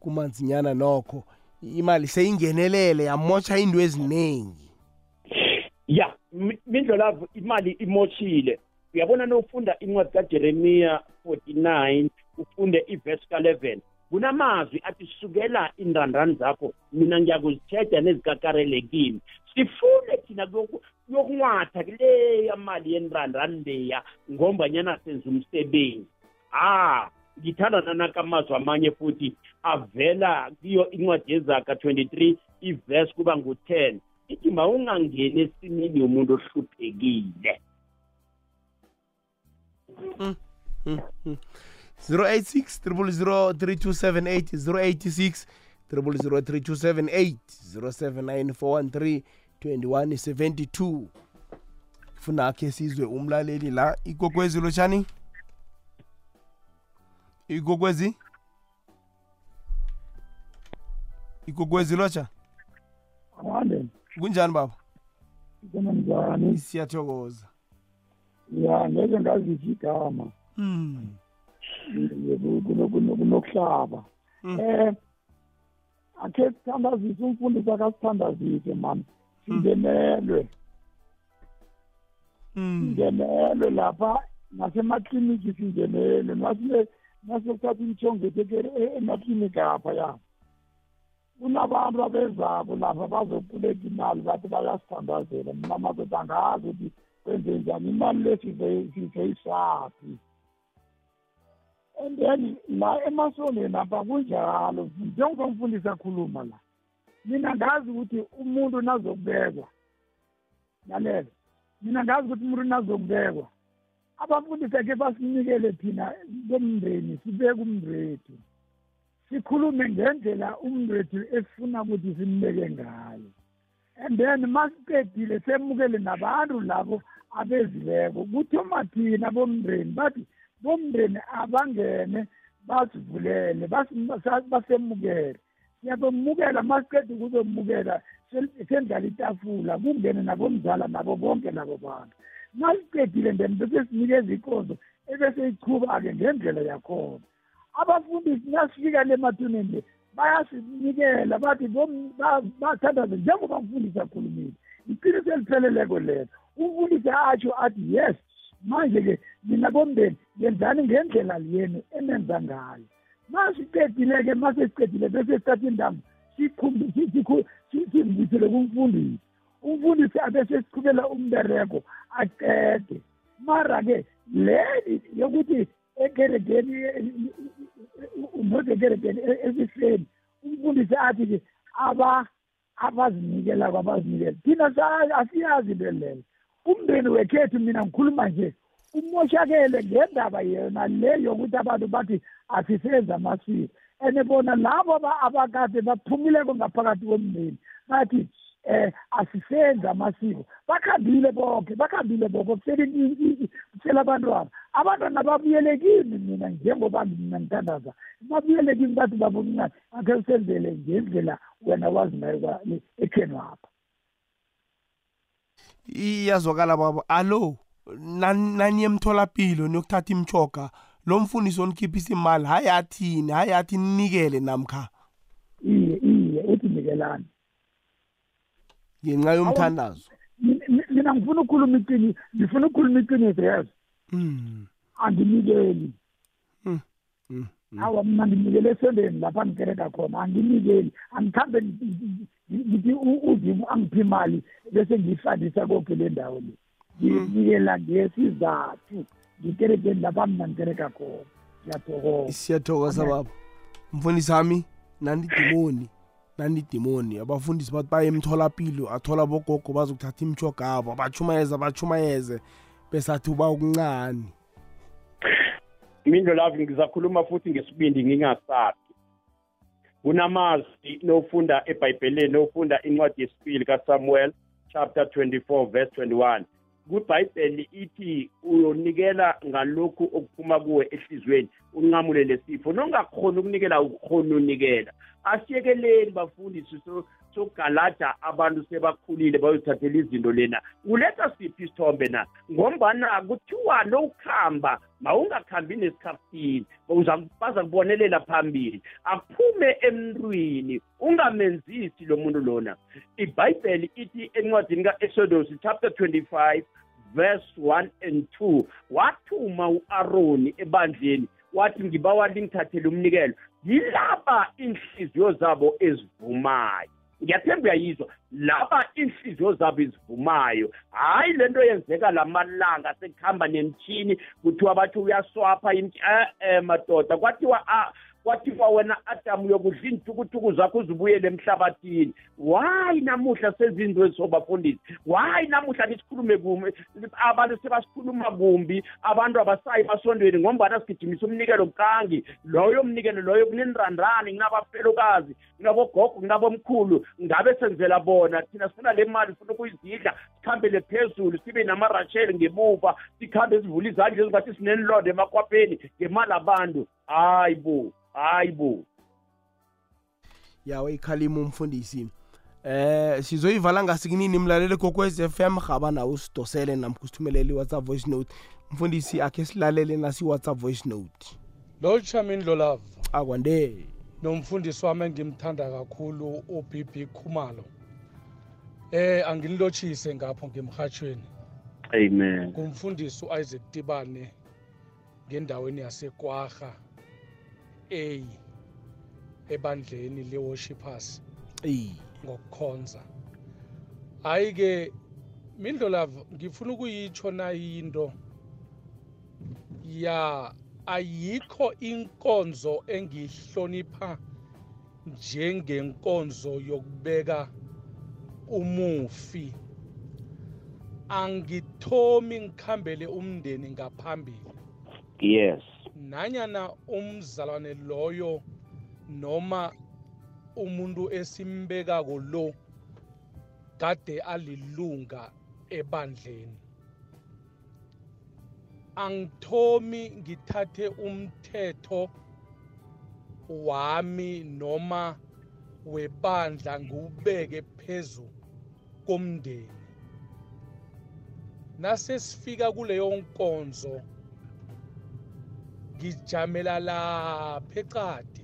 kumanzinyana nokho? Imali seyingenelele yamotsha into eziningi ya mindlolavu imali imoshile uyabona nofunda incwadi kajeremiya 49 ufunde ivesi ka-11 kunamazwi athi sukela indandani zakho mina ngiyakuzitsheda nezikakarele kimi sifune thina kuyokunwatha kuleya mali yenrandani leya ngombanyana senza umsebenzi. Ah! Ngithanda nanakamazwi amanye futhi avela kiyo incwadi yezaka 23 ivesi kuba ngu-10 ithi mawungangeni esimini yomuntu ohluphekile. Mm, mm, mm. 086 000 3278 086 000 3278 079 2172 funa khe sizwe umlaleli la ikokwezi lotshani ikokwezi ikokwezi lotsha? Kunjani baba? Khona njani siyathokoza. Ya ngeke ngaziphi igama. Mm. kunokuhlaba. Eh akhe sithandazise umfundisi akasithandazise mani? Singenelwe. Mm. singenelwe lapha nasemakliniki singenelwe. Nasile nasokuthatha imithongo e-, emakliniki apha ya kunabantu abezako lapha bazokuleka imali bathi bayasithandazela. Mina madoda angazi ukuthi kwenze njani imali le sizoyisaphi. And then la emasondweni apha kunjalo njengoba mfundisi akhuluma la mina ngazi ukuthi umuntu nazokubekwa lalela mina ngazi ukuthi umuntu nazokubekwa abafundisi akhe basinikele thina bomndeni sibeke umndwethu. Sikhulume ngendlela umndwethu esifuna ukuthi simbeke ngayo. And then masiqedile semukele nabantu labo abezileko. Kuthoma thina bomndeni bathi bomndeni abangene basivulele basemukele. Siyabemukela masiqeda ukuzomukela sendlala itafula kungene nabomzala nabo bonke labo bantu. Nasiqedile then bese sinikeza ikonzo ebese ichuba-ke ngendlela yakhona. Abafundisi nasifika le mathuneni le bayasinikela bathi bathandaze njengoba mfundisi akhulumile. Iqiniso elipheleleko lelo umfundisi atsho athi yes manje-ke mina bomndeni yenzani ngendlela yenu enenza ngayo. Masiqedile-ke masesiqedile bese sithatha indawo sidlulisele kumfundisi. Umfundisi abese sichubela umbereko aqede mara-ke le yokuthi ekeregeni nozekeregeni esihleni umfundisi athi-ke aba abazinikelako abazinikela. Thina asiyazi into leyo. Umndeni wekhethu mina ngikhuluma nje umoshakele ngendaba yona le yokuthi abantu bathi asisenze amasiko. And bona labo abakade baphumileko ngaphakathi komndeni bathi eh asisenze amasiko. Bakhambile bonke bakhambile bonke kusela abantwana. Abantwana babuyelekini mina njengoba mina ngithandaza. Babuyelekini bathi babomncane akhe usenzele ngendlela wena wazi ngayo ekheni wapha iyazwakala baba. Alo nani emtholapilo niyokuthatha imchoga lo mfundisi onikhiphisa imali hayi athini hayi athi ninikele namkha? Iye iye uthi nikelani. Ngenxa yomthandazo. mina ngifuna ukukhuluma iqiniso ngifuna ukukhuluma iqiniso yezo Mm. anginikeli. Mm. Mm. awa mina nginikele esondeni lapha ngikereka khona anginikeli. Angikhambe ngithi uzimu angiphi imali bese ngiyifandisa konke le ndawo le. Nginikela ngesizathu. Ngikerekeni lapha mina ngikereka khona. Ngiyathokoza. Siyathokoza baba. Mfundisi wami nandidimoni. Nandidimoni abafundisi bathi baye emtholapilo athola bogogo bazokuthatha imitshoga abo bachumayeze bachumayeze besathi uba okuncane mindo lavi ngizakhuluma futhi ngesibindi ngingasabi. Kunamazwi nofunda ebhayibheleni nofunda incwadi yesibili kasamuel chapter 24 verse 21 kwibhayibheli ithi uyonikela ngalokhu okuphuma kuwe ehliziyweni unqamule lesifo. Nongakhona ukunikela ukukhona unikela asiyekeleni bafundisi sogalada abantu sebakhulile bayozithathela izinto lena. Uletha siphi isithombe na? Ngombana kuthiwa nokuhamba mawungakhambi nesikhaftini baza kubonelela phambili. Aphume emntwini ungamenzisi lo muntu lona. Ibhayibheli ithi encwadini ka-exodus chapter 25 verse 1 and 2 wathuma u-aroni ebandleni wathi ngibawa lingithathele umnikelo. Yilaba inhliziyo zabo ezivumayo. Ngiyathemba uyayizwa laba inhliziyo zabo ezivumayo. Hhayi le nto yenzeka la malanga sekuhamba nemthini kuthiwa bathi uyaswapha eh madoda kwathiwa kwathiwa wena adamu uyokudla iintukutuku zakho uzibuyele emhlabathini. Wayi namuhla sezinto ezisobafundisi wayi namuhla nisikhulume kumbi abantu sebasikhuluma kumbi abantu abasayi basondweni ngombana sigijimisa umnikelo kangi loyo mnikelo loyo kunenirandani kunabafelokazi kunabogogo kunabomkhulu. Ngabe senzela bona? Thina sifuna le mali sifuna ukuyizidla sikhambele phezulu sibe namarasheli ngemuva sikhambe sivule izandla ezingathi sinenilonda emakwapeni ngemali abantu. Hayi bo hayi bo. Yawe ikhalima umfundisi. Eh sizoyivala ngasikinini mlaleli kokwez FM gaba nawo usidosele namkho usithumelele i-whatsapp voice note. Mfundisi akhe silalele nasi i-whatsapp voice note. Lotsha mindlolava akwande. Nomfundisi wami engimthanda kakhulu ubb khumalo. Eh angilotshise ngapho ngemhathweni. amen. Kumfundisi uIsaac Tibane ngendaweni yaseKwaga A ebandleni leworshipers eyi ngokukhonza. Hayi ke Mindlolavu ngifuna ukuyitsho na into? Ya ayikho inkonzo engihlonipha njengenkonzo yokubeka umufi. Angithomi ngikhambele umndeni ngaphambili. Yes. Nanyana umzalwane loyo noma umuntu esimbekako lo kade alilunga ebandleni. Angithomi ngithathe umthetho wami noma webandla ngiwubeke phezu komndeni. Nasesifika kuleyo nkonzo ngijamela lapha ecade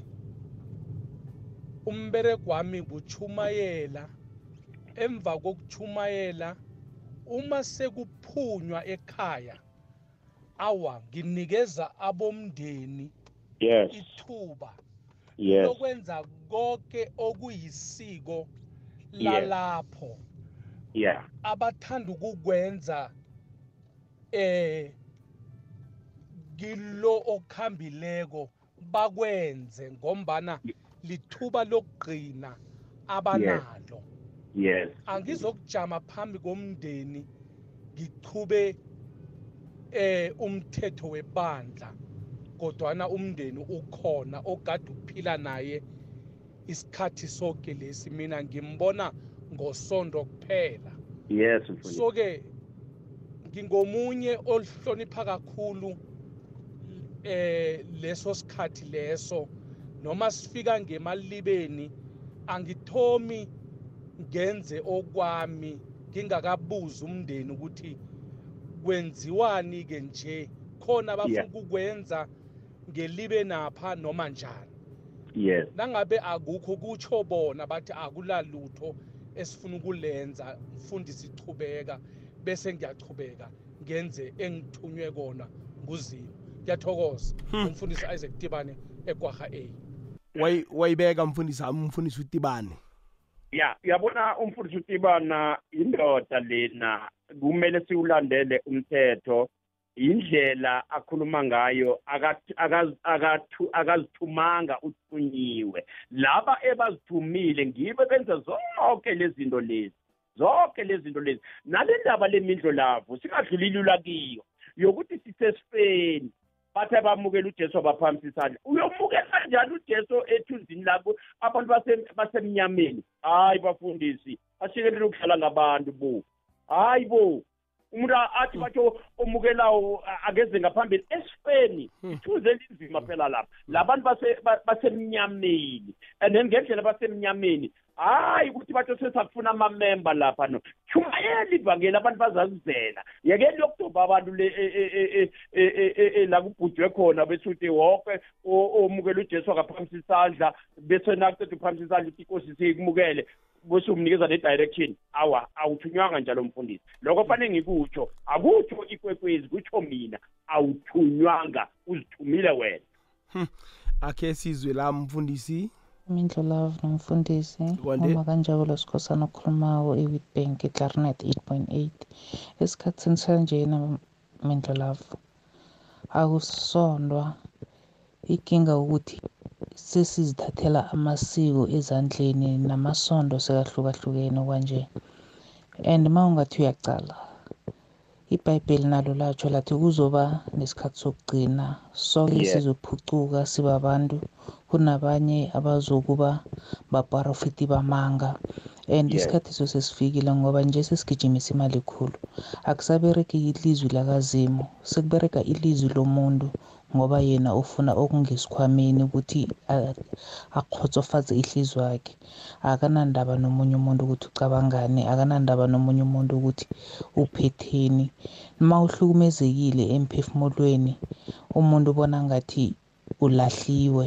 umbereko wami kuchumayela emva kokuchumayela uma sekuphunywa ekhaya awa nginikeza abomndeni yes. ithuba yes. lokwenza konke okuyisiko lalapho. Yeah. Abathanda ukukwenza eh kilo okhambileko bakwenze ngombana lithuba lokugcina abanalo. Yes. Angizokujama phambi komndeni ngichube eh umthetho webandla kodwana umndeni ukhona ogade uphila naye isikhathi sonke lesi. Mina ngimbona ngosondo kuphela. Yes so ke ngingomunye olihlonipha kakhulu eh leso sikhathi leso noma sifika ngemalibeni angithomi ngenze okwami ngingakabuza umndeni ukuthi kwenziwani ke nje? Khona abafuna ukukwenza ngelibe napha noma njani? Yes. Nangabe akukho kutsho bona bathi akulalutho esifuna ukulenza mfundisi chubeka bese ngiyachubeka ngenze engithunywe kona nguzimu. Ngiyathokoza. Umfundisi Isaac Tibane eKwaga A. Wayi- wayibeka mfundisi umfundisi utibane. Ya uyabona umfundisi utibana indoda lena kumele siwulandele umthetho. Indlela akhuluma ngayo akazithumanga uthunyiwe. Laba ebazithumile ngibo benza zonke lezi zinto lezi zonke lezi zinto lezi. Nale ndaba lemindlo lavo singadluli lula kiyo. Yokuthi sisesifeni. Bathe bamukela ujesu wabaphambisa isandla. Uyomukela kanjani ujesu ethunzini lakho? Abantu base- basemnyameni. Hayi bafundisi asikelele ukudlala ngabantu bo. Hayi bo. Umuntu athi batho omukelawo akeze ngaphambili esifeni ithuze elinzima phela lapha. Labantu base- ba- basemnyameni and then ngendlela basemnyameni hayi ukuthi batho sesakufuna amamemba lapha no. Chumayela ivangeli abantu bazazizela yekeni yokudoba abantu le e- e- e- e- e- e- e- la kubhujwe khona besuthi woke o- omukela ujesu akaphambisa isandla bese nakuceda uphamisa isandla uthi inkosi siyikumukele bese umnikeza ne-direction. Awa awuthunywanga njalo mfundisi. Lokho fanele ngikutsho. Akutsho ikwekwezi kutsho mina awuthunywanga uzithumile wena. Akhe sizwe la mfundisi. Mindlolavu nomfundisi Kwande. uma kanjabula sikhosana okhulumako e-Witbank eClarinet 8.8 esikhathini sanjena Mindlolavu akusondwa inkinga ukuthi sesizithathela amasiko ezandleni namasondo sekahlukahlukene kwanje and uma ungathi uyacala ibhayibheli nalo latsho lathi kuzoba nesikhathi sokugcina sonke Yeah. sizophucuka sibabantu kunabanye abazokuba baprofiti bamanga and Yeah. isikhathi so sesifikile ngoba nje sesigijimisa imali khulu akusabereki ilizwi lakazimu sekubereka ilizwi lomuntu ngoba yena ufuna okungesikhwameni ukuthi a- aqhotsofaze ihliziyo yakhe. Akanandaba nomunye umuntu ukuthi ucabangani akanandaba nomunye umuntu ukuthi uphetheni. Uma uhlukumezekile emphefumulweni umuntu ubona ngathi ulahliwe.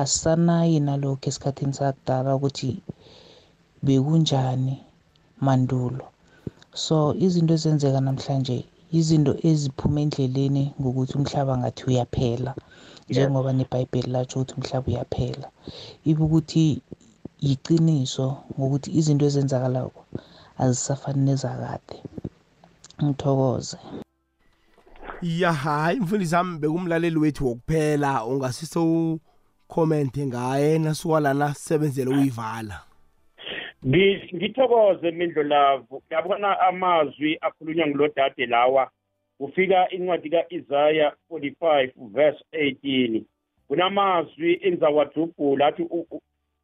Asisanayi nalokho esikhathini sakudala ukuthi bekunjani mandulo. So izinto ezenzeka namhlanje izinto eziphuma endleleni ngokuthi umhlaba ngathi uyaphela njengoba nebhayibheli latsho ukuthi umhlaba uyaphela. Ibe ukuthi yiqiniso ngokuthi izinto ezenzakalako azisafani nezakade. Ngithokoze. Ya hayi mfundisi wami bekumlaleli wethu wokuphela ungasise ukhomente ngaye nasuka lana sisebenzele uyivala. Ngithokoze mindlolavu yabona amazwi akhulunywa ngulodade lawa. Kufika incwadi ka-isaya 45 verse 18 kunamazwi engizawadubhula athi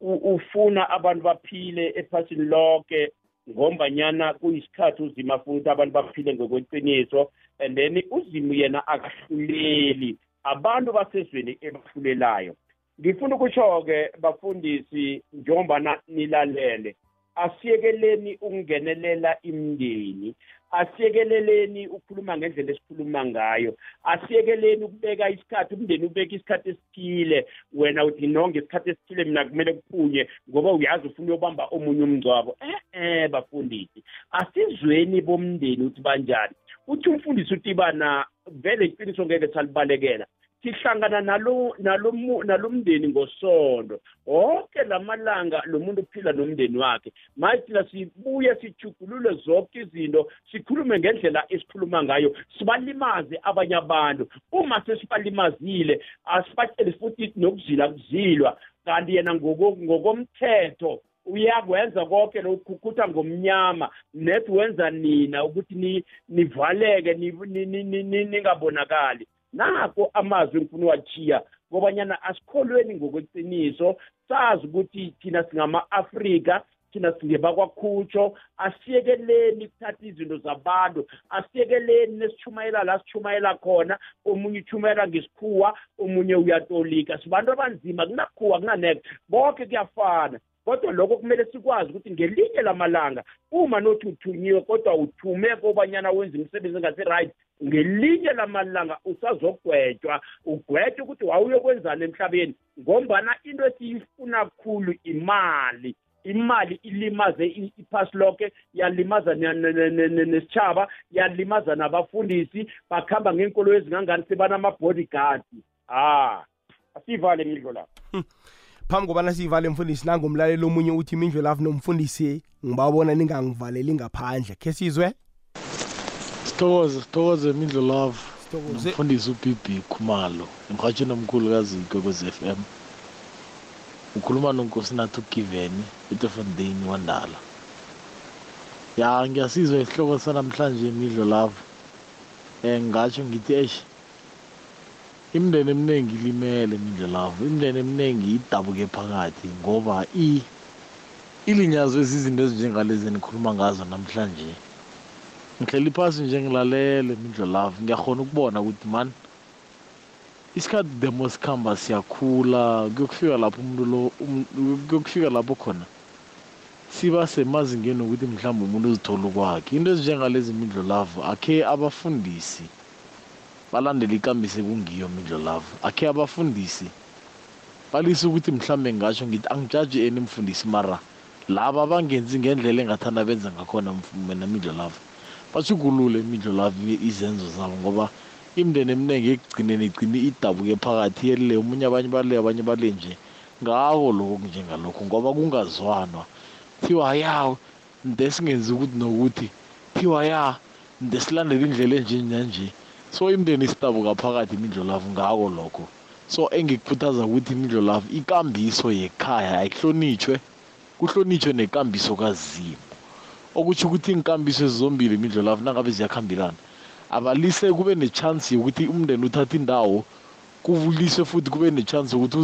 ufuna abantu baphile ephasini lonke ngombanyana kuyisikhathi uzima afuna ukuthi abantu baphile ngokweqiniso and then uzimu yena akahluleli. Abantu basezweni ebahlulelayo. Ngifuna ukutsho-ke bafundisi njengobana nilalele. Asiyekeleni ukungenelela imndeni asiyekeleleni ukukhuluma ngendlela esikhuluma ngayo asiyekeleni ukubeka isikhathi umndeni ubeka isikhathi esithile. Wena uthi no ngesikhathi esithile mina kumele kuphunywe ngoba uyazi ufuna uyobamba omunye umngcwabo. Eh-eh bafundisi. Asizweni bomndeni ukuthi banjani? Uthi umfundisi utibana vele iqiniso ngeke salibalekela. Sihlangana nalo nalo nalo mndeni ngosonto wonke lamalanga lo muntu uphila nomndeni wakhe. Manje thina sibuye sijugulule zonke izinto sikhulume ngendlela esikhuluma ngayo sibalimaze abanye abantu. Uma sesibalimazile asibatshele futhi nokuzila kuzilwa. Kanti yena ngokomthetho uyakwenza konke lokhu kukhutha ngomnyama. Nethi wenza nina ukuthi nivaleke ningabonakali. Nako amazwi engifuna uwachiya ngobanyana asikholweni ngokweqiniso. Sazi ukuthi thina singama-afrika thina singebakwakhutho asiyekeleni kuthatha izinto zabantu asiyekeleni nesitshumayela la sitshumayela khona omunye utshumayela ngesikhuwa omunye uyatolika. Sibantu abanzima kunakhuwa kunaneke konke kuyafana. Kodwa lokho kumele sikwazi ukuthi ngelinye lamalanga uma nothi uthunyiwe kodwa uthume kobanyana wenza imisebenzi engasi-right ngelinye lamalanga usazogwetshwa ugwetshwe ukuthi wawuyokwenzani emhlabeni. Ngombana into esiyifuna kakhulu imali imali ilimaze iphasi lonke yalimaza nesitshaba yalimaza nabafundisi bakuhamba ngeenkolo ezingangani sebanama-bodyguard ah asiyivale imidlo lapho. Phambi kobana siyivale mfundisi nangomlaleli omunye uthi imindlu lafu nomfundisi ngibabona ningangivaleli ngaphandle. Khe sizwe? Sithokoze sithokoze imindlu love. Nomfundisi ubb khumalo emhatshini omkhulukazi ikwekwez f m. Ukhuluma nonkosinathi ukiveni etefondeni wandala ya ngiyasizwa isihloko sanamhlanje imidlo love. Um ngatsho ngithi eshi imindeni eminingi ilimele mindle lavo imindeni eminingi idabuke phakathi ngoba ilinyazwe zizinto ezinjengalezi enikhuluma ngazo namhlanje. Ngihleli phasi nje ngilalele mindle lavo ngiyakhona ukubona ukuthi mani isikhathi demo sikhamba siyakhula. Kuyokufika lapho umuntu lo kuyokufika lapho khona siba semazingeni ukuthi mhlawumbe umuntu uzithola ukwakhe. Into ezinjengalezi mindlo lavo akhe abafundisi balandele ikambiso ekungiyo mindlo lavo akhe abafundisi. Balise ukuthi mhlambe ngasho ngithi angijaji eni mfundisi mara laba bangenzi ngendlela engathanda benza ngakhona mina mindlo lavo bashugulule imidlo lavo izenzo zabo ngoba imindeni eminingi ekugcineni igcine idabuke phakathi yelile omunye abanye bale abanye bale nje. Ngako lokho njengalokho ngoba kungazwanwa. Thiwa ya nde singenzi ukuthi nokuthi. Thiwa ya nde silandele indlela enje nanje. So imindeni isidabuka phakathi imindlo lavo ngako lokho. So engikukhuthaza ukuthi imindlo lavo ikambiso yekhaya ayihlonitshwe kuhlonitshwe nekambiso kazimu. Okutsho ukuthi inkambiso ezizombili imindlo lavo nangabe ziyakhambelana abalise kube nechance yokuthi umndeni uthatha indawo kuliswe futhi kube nechance yokuthi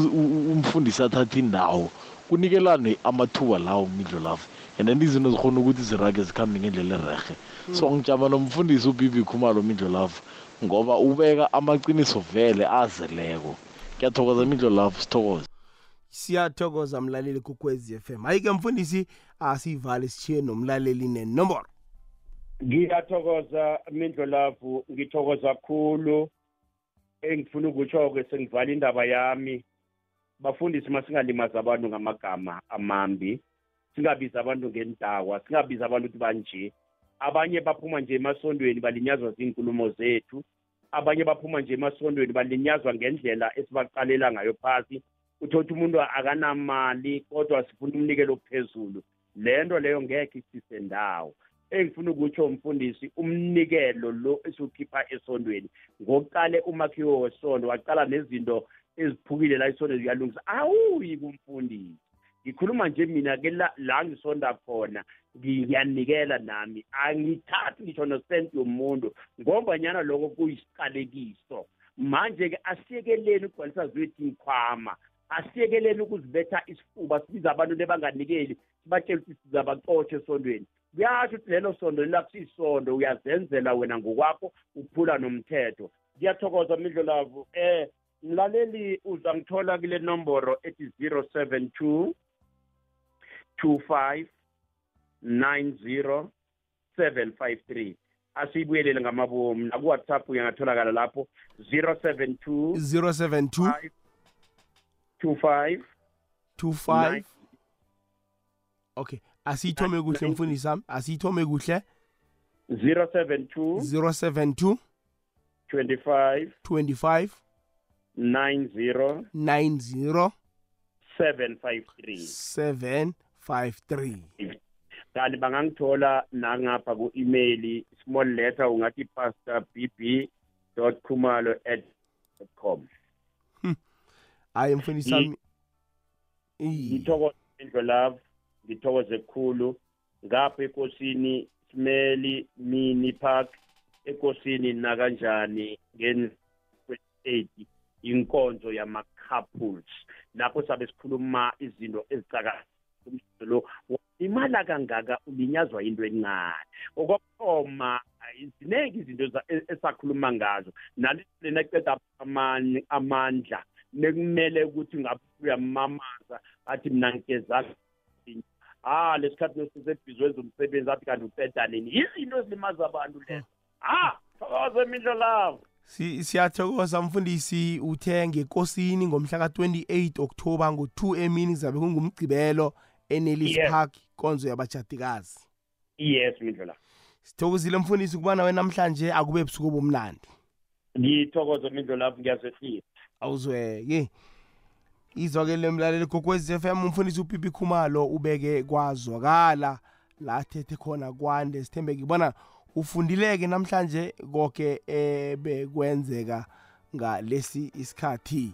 umfundisi athathe indawo kunikelane amathuba lawo midlo lavo and then izinto zikhona ukuthi zirage zikhambe ngendlela erehe so ngijama nomfundisi ubibi khumalo midlo lavo ngoba ubeka amaqiniso vele azeleko. Ngiyathokoza midlo lavo sithokoze. Siyathokoza mlaleli kukwezi FM hayi-ke mfundisi asiyivale sishiye nomlaleli nenomboro. Ngiyathokoza mindlo lavu ngithokoza kakhulu. Engifuna ukutsho-ke sengivala indaba yami. Bafundisi masingalimazi abantu ngamagama amambi. Singabizi abantu ngendakwa singabizi abantu ukuthi banje. Abanye baphuma nje emasondweni balinyazwa zinkulumo zethu. Abanye baphuma nje emasondweni balinyazwa ngendlela esibaqalela ngayo phasi. Uthothi umuntu akanamali kodwa sifuna umnikelo ophezulu. Le nto leyo ngekhe isise ndawo. Engifuna ukutsho umfundisi umnikelo lo esiwukhipha esondweni. Ngokuqale umakhiwo wesondo waqala nezinto eziphukile la isondweni kuyalungisa awuyi kumfundisi. Ngikhuluma nje mina ke la, la ngisonda khona ngiyanikela nami. Angithathi ngisho nosenti yomuntu ngombanyana lokho kuyisiqalekiso. Manje-ke asiyekeleni ukugcwalisa zwethu inkhwama asiyekeleni ukuzibetha isifuba sibiza abantu lebanganikeli sibatshela ukuthi sizabacotsha esondweni. Kuyasho ukuthi lelo sondo lilakusiyisondo uyazenzela wena ngokwakho uphula nomthetho. Ngiyathokoza mindlo lavo eh mlaleli uzangithola kule nomboro ethi 072 25 90 753 asiyibuyelele ngamabomu. Naku-whatsapp uyangatholakala lapho. 072 072 25 25 okay asiyithome kuhle mfundisi wami asiyithome kuhle? 072 072 25 25 90 90 753 753 kanti bangangithola nangapha ku-email small letter ungathi pastor bb khumalo at com. Hayi mfundisi wami ngithokoze indlo love ngithokoze kukhulu ngapha ekosini smeli mini park ekosini nakanjani nge-28 inkonzo yama-couples. Lapho sabe sikhuluma izinto ezicakaumso lo imala kangaka ulinyazwa into encane. Okokuthoma ziningi izinto esakhuluma ngazo. Nalena ceda amandla nekumele ukuthi ngabe uyamamaza athi mina ngigezana ah lesikhathi nesisebhizi umsebenzi athi kanti uceda nini izinto ezilimaza abantu lezo. Ah thokoze imindlo lavo Si siyathokoza mfundisi uthe ngekosini ngomhla ka28 October ngo2 emini zabe kungumgcibelo eNellis Yes. Park konzo yabajadikazi. Yes mindlo la. Sithokozile mfundisi kuba nawe namhlanje akube ebusuku bomnandi ngithokoze mindlo lapho ngiyazehlisa awuzweke. Izwakele mlaleli gokwezi FM umfundisi uPipi Khumalo ubeke kwazwakala. La athethe khona kwande sithembe ngibona ufundileke namhlanje konke ebekwenzeka ngalesi isikhathi.